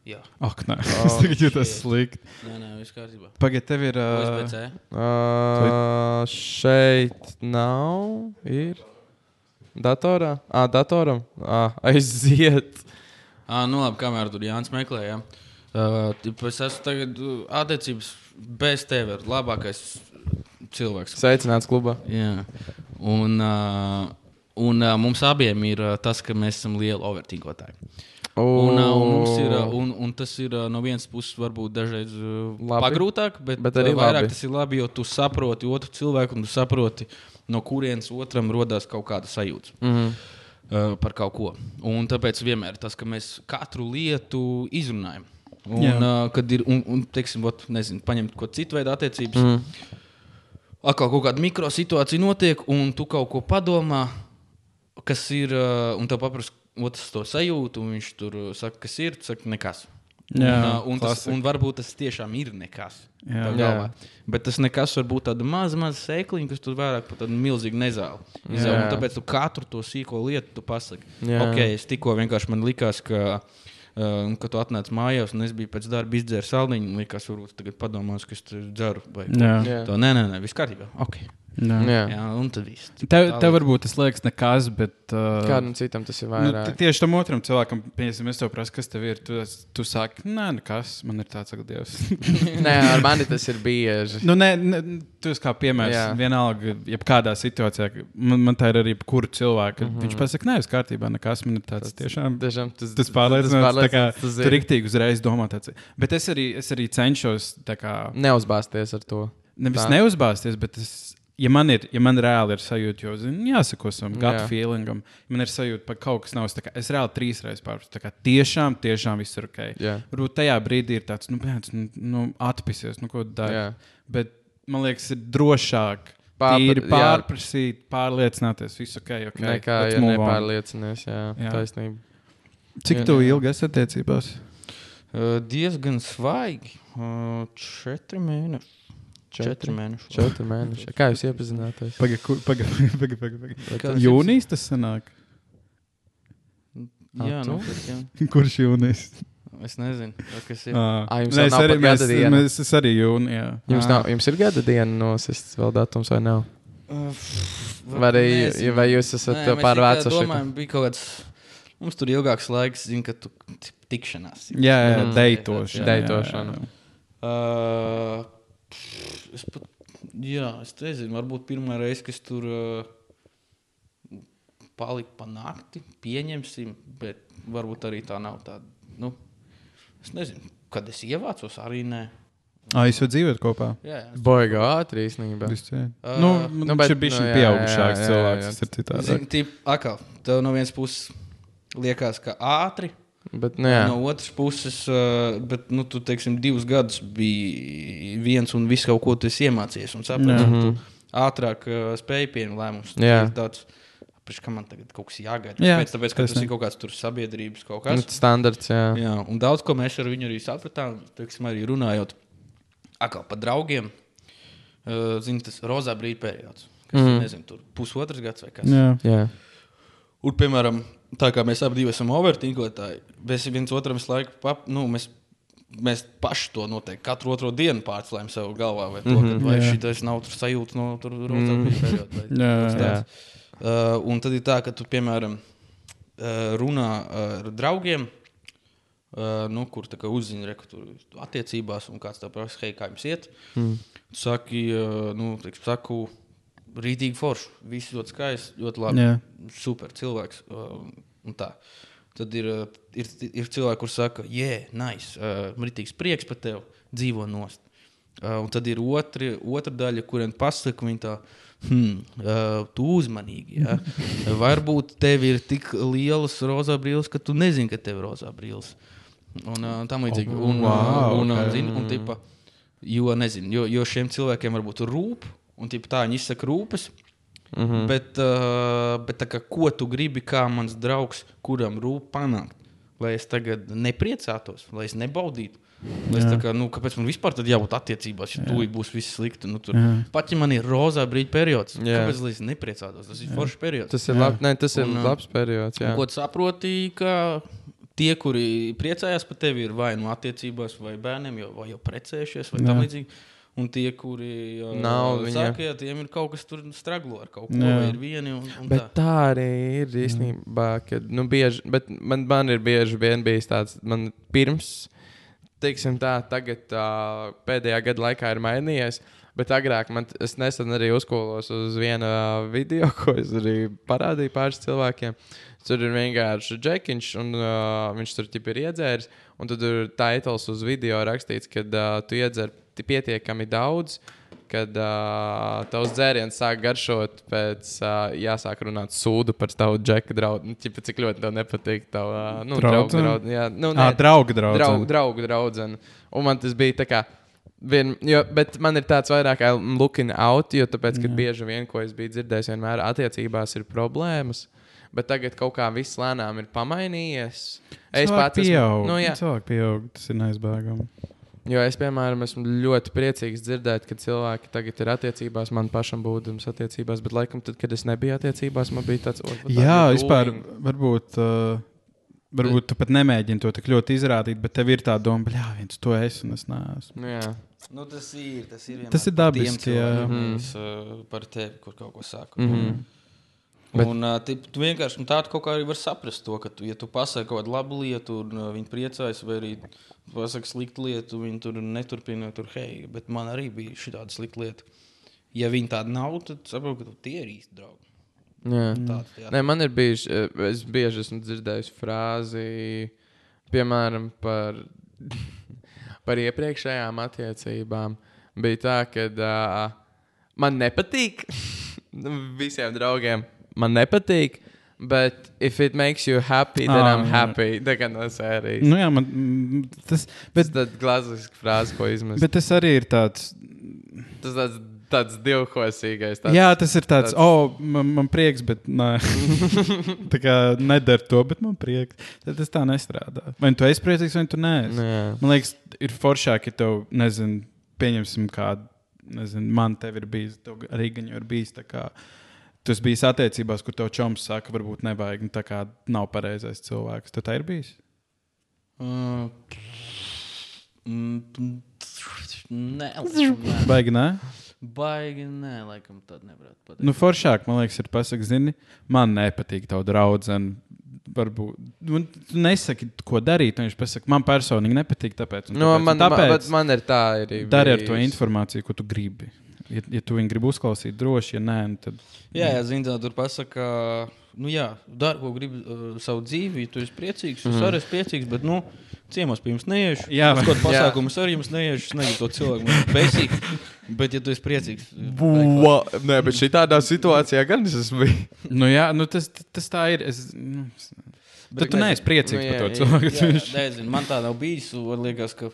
Jā, Ak, nē, es tagad jūtos slikti. nē, nē, viss kārtībā. Pagaidiet, tev ir. Uh. Uh, šeit nav. Ir. Datorā? Ah, datoram. Ah, aiziet. Ah, nu labi, kamēr tur Jānis meklē. Ja? Uh, es esmu tagad uh, attiecības bez tevis. Labākais cilvēks. Sveicināts klubā. Jā. Un, uh, un uh, mums abiem ir uh, tas, ka mēs esam lieli overtinkotāji. Un, uh, un, ir, uh, un, un tas ir uh, no vienas puses, varbūt dažreiz uh, pagrūtāk, bet, Bet arī uh, vairāk labi. tas ir labi, jo tu saproti otru cilvēku, un tu saproti, no kurienes otram rodas kaut kāda sajūta. Mm -hmm. Uh, par kaut ko. Un tāpēc vienmēr tas, ka mēs katru lietu izrunājam. Un, Jā. uh, kad ir, un, un teiksim, ot, nezinu, paņemt kaut citu veidu attiecības, mm. atkal kaut kāda mikrosituācija notiek, un tu kaut ko padomā, kas ir, uh, un tev paprasa otrs to sajūtu, un viņš tur saka, kas ir, tu saki, nekas. Jā, un, uh, un, tas, un varbūt tas tiešām ir nekas. Jā. galvā. Bet tas nekas var būt tāda maza, maza sēkliņa, kas tur vairāk par tādu milzīgu nezāli. Jā. Un Tāpēc tu katru to sīko lietu tu pasaki. Jā. Ok, es tikko vienkārši man likās, ka. Uh, kad tu atnāc mājās, un es biju pēc darba izdzēris saldiņu, likās, varbūt tagad padomās, ka es tur dzeru. Vai... Jā. Jā. To, nē, nē, nē, viss kārtībā. Okay. Jā. Jā. Jā, un tad viss. Tev, tev varbūt tas liekas nekas, bet. Uh, Kādam citam tas ir Nu, vairāk. t- tieši tam otram cilvēkam, piemēram, es tev prasu, kas tev ir. Tu, tu saki, nē, nekas, man ir tāds, ka Dievs. Nē, ar mani tas ir bieži. nu, nē, nē, tu esi kā piemērs. Jā. Vienalga, jebkādā situācijā, man, man tā ir arī kura cilvēka. Mm Mhm. -hmm. Viņš pasakā, nē, viss kārtībā, nekas man ir tāds tiešām. Tiešām tas, Tas pārliecināts, tā kā tas tu ir. riktīgi uzreiz domā tāds. Bet es arī, es arī cenšos tā kā. Neuzbāzties ar to. Nevis Tā. neuzbāzties, bet es, ja, man ir, ja man reāli ir sajūta, jo zini, jāsako savam gut Jā. feelingam, ja man ir sajūta, ka kaut kas nav. kā- Es reāli trīs reizes pārspēju. tā kā Tiešām, tiešām viss ir ok. Jā. Varbūt tajā brīdī ir tāds, nu, bērns, nu, nu atpisies, nu, ko dari. Bet man liekas, ir drošāk. Pārpra- Pār, jā. pārprasīt, pārliecināties, viss ok. okay. Nekā, let's ja move on. nepārliecinies. Jā, Jā. taisnība. Cik tu ilgi esi attiecībās? Uh, diezgan svaigi. Uh, četri mēneši. Četri mēneši. Četri mēneši. Kā jūs iepazināties? Pagaid, pagaid, pagaid. Paga, paga. tas Jūnijas tas sanāk. Jā, tu? nu, jā. Kurš jūnijas? Es nezinu, vai kas ir. Ah, Ā, jums nē, es nav arī, mēs, mēs, es arī jūnijā. Jums, nav, jums ir gada diena nosists vēl datums vai nav? Uh, Vai arī nezinu. vai jūs esat Nē, Nē, mēs pār tikai vecu? domājam, bija kaut kāds. Mums tur ilgāks laiks, zina, ka tu tikšanās. Jā, jā, Mm. deitošana. Deitošana. jā, jā. Uh, es pat, jā, es nezinu, varbūt pirmā reize, kas tur uh, palika pa nakti, pieņemsim, bet varbūt arī tā nav tāda. Nu, es nezinu, kad es ievācos, arī nē. Ah, jūs jau dzīvojat kopā? Jā, jā. Boigā ātri īstenībā. Ā, Nu, nu, nu, bet- bet, bija nu, šis jā, pieaugušāks cilvēks. Tas ir citādi. Zini, tip, akal, tev no vienas puses liekas, ka ātri, Bet, nu, jā. no otras puses, bet, nu, tu, teiksim, divus gadus biji viens un viss kaut ko tu esi iemācījies un saprati, Jā. ka tu ātrāk uh, spēj pieņemt lēmumus. Tāds, Pēc kā man tagad kaut kas jāgaida. Jā, Pēc, tāpēc, ka tas ir kaut kāds tur sabiedrības kaut Nu, kas. standarts, jā. Jā, un daudz ko mēs ar viņu arī sapratām. Teiksim, arī runājot atkal par draugiem. Uh, Zini, tas rozā brīdī periods. Kas mm. Ir, nezinu, tur pusotrs gads vai kas. Jā. jā. Un, piemēram, tā kā mēs abi esam overtinkotāji, mēs viens otram visu laiku pap, nu, mēs, mēs paši to noteikti katru otro dienu pārcēlām sev galvā. Vai, to, mm -hmm, vai jā. šī nav tur sajūta no tur rozā brīdī perioda. vai. Uh, un tad ir tā, ka tu, piemēram, uh, runā ar draugiem, uh, nu, kur tā kā uzzina, ka tur attiecībās, un kāds tev prasa, hei, kā jums iet. Mm. Tu saki, uh, nu, teiksim, saku, rītīgi forši, viss ļoti skaisti, ļoti labi. Jā. Super cilvēks. Uh, un tā. Tad ir, uh, ir, ir cilvēki, kuriem saka, jē, nice, uh, rītīgs prieks par tevi, dzīvo nost. Uh, un tad ir otri, otra daļa, kuriem pasaka, viņi tā, hmm, uh, tu uzmanīgi. Ja? Varbūt tev ir tik lielas rozā brīvs, ka tu nezini, ka tev ir rozā brīvs. Un uh, tam līdzīgi. Un, wow, uh, un, uh, ok. zini, un, tipa, jo, nezinu, jo, jo šiem cilvēkiem varbūt rūp, un tipa, tā viņi izsaka rūpes. Mm -hmm. Bet, uh, bet kā, ko tu gribi, kā mans draugs, kuram rūp panākt? Lai es tagad nepriecātos, lai es nebaudītu. Lai es kā, nu, kāpēc man vispār tad jābūt attiecībās, ja tūlīt būs viss slikti? Nu, tur, Jā. pat ja man ir rozā brīdī periods, Jā. kāpēc lai es nepriecātos? Tas ir foršs periods. Tas ir, lab, ne, tas ir Un, ā, labs periods. Jā. Un Ko tu saproti, ka tie, kuri priecājās par tevi, ir vai nu attiecībās, vai bērniem, jau, vai jau precējušies, vai tam Jā. līdzīgi. Un tie, kuri uh, Nav saka, ja tiem ir kaut kas tur straglo ar kaut ko, Jā. vai ir vieni un, un Bet tā. tā arī ir īstenībā, ka nu, bieži, bet man, man ir bieži vien bijis tāds, man pirms, teiksim tā, tagad uh, pēdējā gada laikā ir mainījies. Bet agrāk man, t- es nesen arī uzkolos uz vienu ā, video, ko es arī parādīju pāris cilvēkiem. Tur ir vienkārši džekiņš, un uh, viņš tur ir iedzēris. Un tad ir titls uz video rakstīts, ka uh, tu iedzer ti- pietiekami daudz, kad uh, tavs dzēriens sāk garšot, pēc uh, jāsāk runāt sūdu par tavu džeka draugu. Nu, cik ļoti tev nepatīk tava nu, draugu Draudzene? Jā, nu, Ah, drauga draugs. draugu, draugu draudzene. Un man tas bija tā kā. Vien, jo, bet man ir tāds vairāk kā looking out, jo tāpēc, ka bieži vien, ko es biju dzirdējis, vienmēr attiecībās ir problēmas. Bet tagad kaut kā viss lēnām ir pamainījies. Es pats esmu, nu, jā, Cilvēki pieaug, tas ir neizbēgami. jo es, piemēram, esmu ļoti priecīgs dzirdēt, ka cilvēki tagad ir attiecībās, man pašam būdams attiecībās, bet laikam, tad, kad es nebiju attiecībās, man bija tāds, "Oi, what Jā, vispār doing?" varbūt. Uh, Varbūt tu pat nemēģini to tik ļoti izrādīt, bet tev ir tā doma, ka viens to es un es neesmu. Nu, jā. Nu, tas ir. Tas ir, Tas ir dabiski, jā. Mhm. nevis, uh, par tevi, kur kaut ko saka. Mhm. Bet- Un, uh, tu, tu vienkārši nu, tādu kaut kā arī vari saprast, to, ka, tu, ja tu pasaki kaut kādu labu lietu, un uh, viņi priecājas, vai arī pasaki sliktu lietu, viņi tur neturpina, tur hei, bet man arī bija šī tāda slikta lieta. Ja viņi tāda nav, tad saprotu, ka tu tie ir īsti draugi. Jā. Tāds, jā. Nē, man ir bijis, eh, es bieži esmu dzirdējis frāzi, piemēram, par, par iepriekšējām attiecībām. Bija tā, ka uh, man nepatīk visiem draugiem. Man nepatīk, bet if it makes you happy, then Ah, I'm happy. Tā kā no sērijas. Nu, jā, man, tas, Bet bet, tad klasiska frāze, ko izmet. bet tas arī ir tāds. Tas tāds, tāds divkosīgais. Tāds, Jā, tas ir tāds, tāds- oh, man, man prieks, bet nē. tā kā nedara to, bet man prieks. Tad tas tā nestrādā. Vai tu esi priecīgs, vai tu nē. Man liekas, ir foršāk, ja tev, nezinu, pieņemsim kādu, nezinu, man te ir bijis, tev arī gan jau ir bijis. esi bijis attiecībās, kur tev čoms saka, varbūt nevajag, nu, tā kā nav pareizais cilvēks. Tad tā ir bijis. Uh, mm, Nē, laikam, nē. Baigi, nē? Baigi, nē, laikam, tāda nevarētu pateikt. Nu, foršāk, man liekas, ir pasakot, zini, man nepatīk tava draudzene. Varbūt nu, tu nesaki, ko darīt. Viņš pasakā, man personīgi nepatīk. Tāpēc, Nu, tāpēc, man, man, tāpēc man ir tā arī. dari ar to informāciju, ko tu gribi. Ja, ja tu viņu gribi uzklausīt, droši, ja nē, nu tad. Jā, jā zini, tā tur pasakā, nu jā, dari, ko gribi uh, savu dzīvi, ja tu esi priecīgs. Es arī esmu priecīgs, bet, nu, ciemos pie jums neiešu. Jā, Uz kādu Jā. pasākumu es arī jums neiešu. Es negribu to cilvēku man besīt. Bet, ja tu esi priecīgs, Bua, nē, bet šī tādā situācijā gan es esmu. Nu, jā, nu, tas, tas tā ir. Es, nu, tad tu neesi priecīgs Nu, par jā, to jā. cilvēku. Jā, jā, nezinu, man tā nav bijis. Man liekas, ka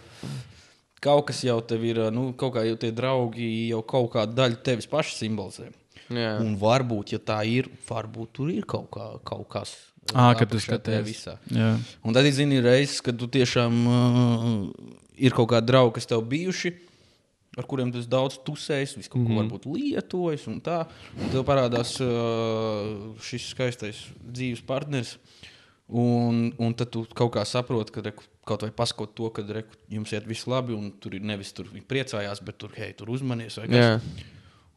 kaut kas jau tev ir, nu, kaut kā jau tie draugi jau kaut kādu daļu tevis paši simbolizē. Jā. Un varbūt, ja tā ir, varbūt tur ir kaut, kā, kaut kas. Ā, kad tu skaties. visā. Jā. Un tad ir zini, reizes, kad tu tiešām uh, ir kaut kādi draugi, kas tev bijuši. Ar kuriem esi daudz tusējis, visu kaut ko mm -hmm. varbūt lietojis. Un tā un tev parādās uh, šis skaistais dzīves partneris. Un, un tad tu kaut kā saproti, ka reku, kaut vai pasakot to, ka reku, jums iet viss labi, un tur ir nevis tur priecājās, bet tur, hei, tur uzmanies. Jā.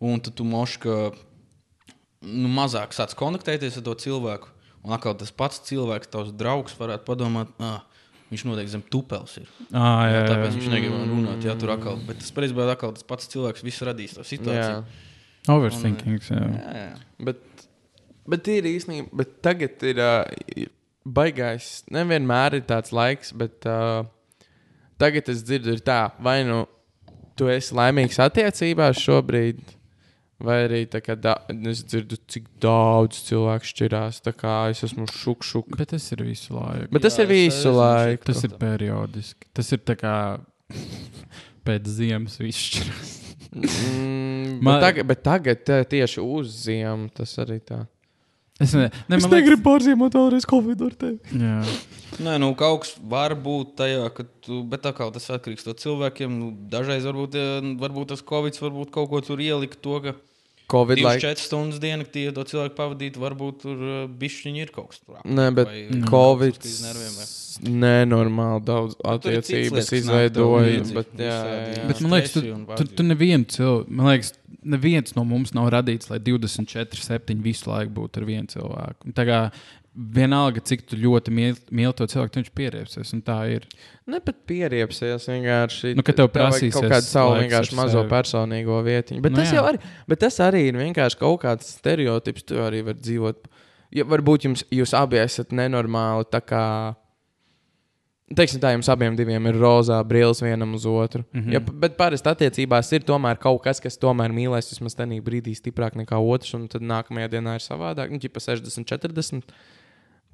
Un tad tu moši, ka nu, mazāk sāc kontaktēties ar to cilvēku. Un atkal tas pats cilvēks, tavs draugs, varētu padomāt, ah, viņš noteikti zem tupels ir. À, jā, Jā, jā, tāpēc jā. viņš negrib runāt. Jā, tur atkal. Bet tas patiesībā atkal tas pats cilvēks visu radīs to Jā. situāciju. Overthinking. Jā. Jā, jā. Bet, bet ir īstenībā, bet tagad ir uh, baigais. Nevienmēr ir tāds laiks, bet uh, tagad es dzirdu, ir tā, vai nu tu esi laimīgs attiecībās šobrīd. Vai arī tā kā da, es dzirdu, cik daudz cilvēku šķirās. Tā kā es esmu šuk, šuk. Bet tas ir visu laiku. Bet tas Jā, ir visu laiku. Tas ir periodiski. Tas ir tā kā pēc ziemas viss šķiras. Mm, Man- bet, tagad, bet tagad tā, tieši uz ziemu tas arī tā. Es, ne, ne, Es man liekas- negribu pārzīmot vēlreiz Covid ar tevi. Jā. Nē, nu, kaut kas var būt tajā, ka tu, bet tā kā tas atkarīgs no cilvēkiem. Nu, dažreiz varbūt, eh, varbūt tas Covid varbūt kaut ko tur ielika to, ka Covid laikā. 24 stundas diennaktī to cilvēku pavadīt, varbūt tur uh, bišķiņi ir kaut kas tur. apkārt, Nē, bet vai- mm. Covid nenormāli daudz lietas, attiecības izveidoja. Bet, jā, visādi, jā. Bet man liekas, tu, tu, tu nevienu cilvēku, man liekas, neviens no mums nav radīts, lai 24, 7 visu laiku būtu ar vienu cilvēku. Tā kā vienalga, cik ļoti mīli mīl to cilvēku, viņš pieriepsies. Un tā ir. Ne pat pieriepsies vienkārši. Nu, ka tev prasīsies kaut kādu savu vienkārši mazo sevi. personīgo vietiņu. Bet, Nu, tas arī, bet tas arī ir vienkārši kaut kāds stereotips. Tu arī vari dzīvot. Ja, varbūt jums, jūs abi esat nenormāli. teiksim, tā jums abiem ir rozā brilles vienam uz otru. Mm. -hmm. ja, bet parasti attiecībās ir tomēr kaut kas, kas tomēr mīlēs vismaz tajā brīdī stiprāk nekā otrs, un tad nākamajā dienā ir savādāk. Nu, ģipa 60, 40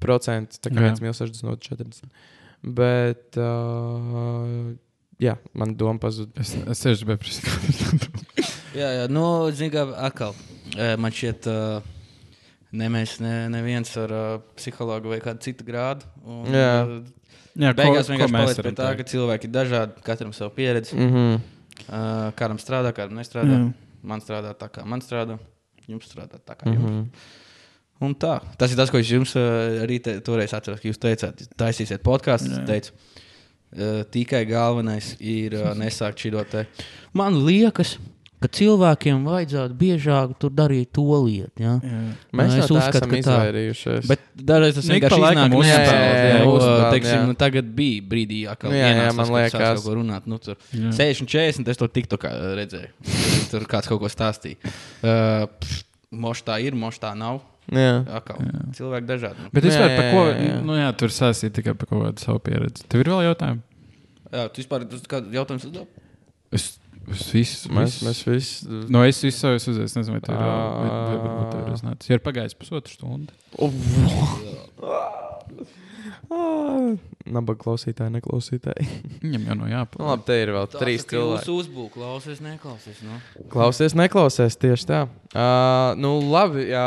procenti. Tā kā viens mīl 60, otrs 40. Bet, uh, jā, man doma pazuda. Es, es tieši biju Jā, jā, nu, zini, kā atkal. Man šķiet, uh, ne mēs, ne, neviens ar uh, psihologu vai kādu citu grādu. Un, Jā. Jā, Beigās ko, vienkārši mēs paliec pie tā, ka cilvēki ir dažādi, katram savu pieredzi. Mm -hmm. Uh, kādam strādā, kādam nestrādā. Jā. Man strādā tā, kā man strādā. Jums strādā tā, kā Mm jums. -hmm. Un tā. Tas ir tas, ko es jums uh, arī te, toreiz atceros, ka jūs teicāt, taisīsiet podkāstu. Es teicu, uh, tikai galvenais ir uh, nesākt šī te. Man liekas, ka cilvēkiem vajadzētu biežāk tur darīt to lietu. Ja? Jā. Mēs Nu, no es tā uzskatu, esam ka tā. izvairījušies. Bet dažreiz tas vienkārši iznāk jā, Jā, jo, uzspēlēt, teiksim, jā. nu, tagad bija brīdī, kad Nu, jā, jā, man liekas. kaut ko runāt. Nu, tur Jā. 60, 40, es to tiktu redzēju. Tur kāds kaut ko stāstīja. Uh, Moš tā ir, moš tā nav. Cilvēki dažādi. Nu. Bet Nu, vispār jā, par ko? Nu, jā, tur sāsīt tikai par kaut kādu savu pieredzi. Tev ir vēl jautājumi? Jā, tu vispār tas kāds jautājums uzdod? Es, es visu, Mēs, visu- mēs visi. No es visu savu uzdevu. Es nezinu, vai tev ir vai, vai, Ā. varbūt tev ir uznācis. Ja ir pagājis pusotru stundu. Nabaga klausītāji, neklausītāji. Viņam jau no Nu, jāpārāk. labi, te ir vēl trīs cilvēki. Jūs uzbūvējat, klausies, neklausies. Nu. Klausies, neklausies tieši tā. Uh, nu, labi, jā,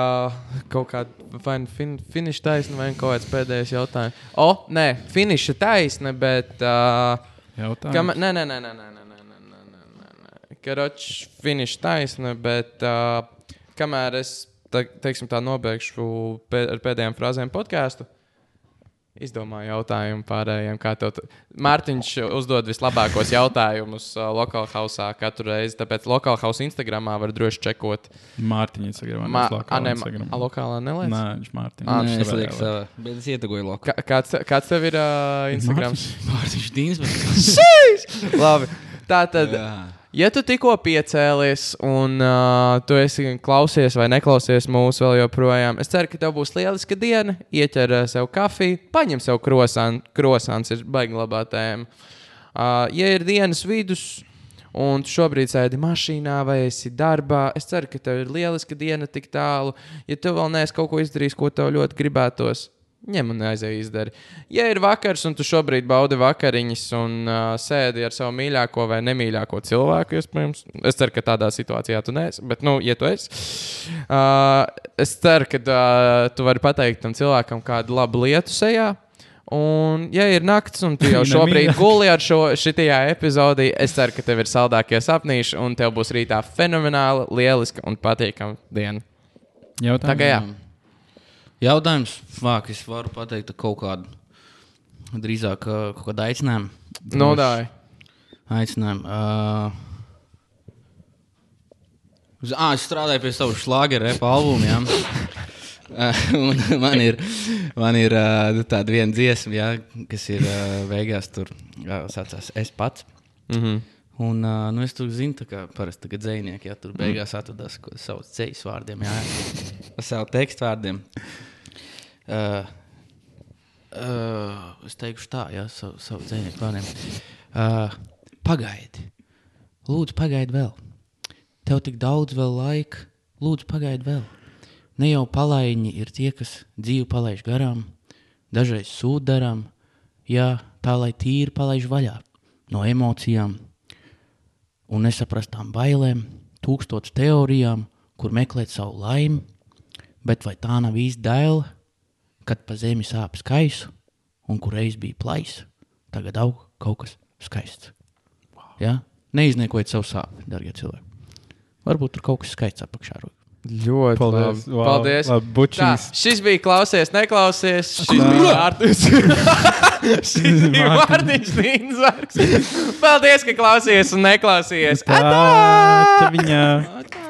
kaut kāda nu fin finiša taisna vai kaut kāds pēdējais jautājums. O, nē, finiša taisna, bet. Uh, Jautājums. kam, nē, nē, nē, nē, nē, nē, nē, nē, nē, nē, nē. Karoč, finiša taisna, bet uh, kamēr es, te, teiksim, tā nobeigšu pē, ar pēdējām frāzēm podkāstu. Izdomāju jautājumu pārējiem. kā tev Mārtiņš uzdod vislabākos jautājumus uh, lokālā hausā katru reizi. Tāpēc lokālā hausā Instagramā var droši čekot. Mārtiņa Instagramā. Ma- nevis a, ne, lokālā a, lokālā nelaiž? Nē, viņš Mārtiņa. Nē, viņš es savā bet es ietegoju loku. Kā- Kāds, kāds tev ir uh, Instagrams? Mārtiņš Dīns. Labi. Tā tad, Jā. Ja tu tikko piecēlies un uh, tu esi klausies vai neklausies mūsu vēl joprojām, es ceru, ka tev būs lieliska diena. Ieķer uh, sev kafiju, paņem sev krosānu. Krosāns ir baigi labā tēma. Uh, ja ir dienas vidus. Un tu šobrīd sēdi mašīnā vai esi darbā. Es ceru, ka tev ir lieliska diena tik tālu. Ja tu vēl neesi kaut ko izdarījis, ko tev ļoti gribētos, ņem un aizej izdari. Ja ir vakars un tu šobrīd baudi vakariņas un uh, sēdi ar savu mīļāko vai nemīļāko cilvēku, iespējams, es ceru, ka tādā situācijā tu neesi. Bet, nu, ja tu esi, uh, es ceru, ka uh, tu vari pateikt tam cilvēkam kādu labu lietu sejā. Un, ja ir naktis, un tu jau šobrīd guli ar šo šitajā epizodī, es ceru, ka tev ir saldākie sapnīši, un tev būs rītā fenomenāla, lieliska un patīkama diena. Jautājums. Tā kā jā. Jautājums, vāk, es varu pateikt kaut kādu, drīzāk ā, kaut kādu aicinājumu. Nodāj. Aicinājumu. Uh, ah, es strādāju pie savu šlāgeru repa? Uh, un man ir, man ir uh, tāda viena dziesma, ja, kas ir uh, beigās tur uh, sācās es pats. Mm -hmm. Un, uh, nu, es tur zinu, kā parasti dzinieki, ja tur beigās atradās kaut kāds savs ceļš vārdiem, jā, ar savu tekstu vārdiem. Uh, uh, es teikšu tā, jā, savu, savu dzinieku vārdiem. Uh, pagaidi, lūdzu, pagaidi vēl. Tev tik daudz vēl laika, lūdzu, pagaidi vēl. Ne jau palaiņi ir tie, kas dzīvi palaiž garām, dažreiz sūd darām, jā, tā lai tīri palaiž vaļā no emocijām un nesaprastām bailēm, tūkstoš teorijām, kur meklēt savu laimi, bet vai tā nav īsti dēla, kad pa zemi sāp skaisu, un kur reiz bija plaisa, tagad aug kaut kas skaists. Ja? Neizniekojiet savu sāpes, darbie cilvēki. Varbūt tur kaut kas skaists apakšā. rūk. Ļoti Paldies. labi. Wow. Paldies. Labi, Tā, bučīs. šis bija klausies, neklausies. Šis bija Mārtiņš. šis bija Mārtiņš Dīnzārks. Paldies, ka klausies un neklausies. Tā, Atā! tā viņa. Tā.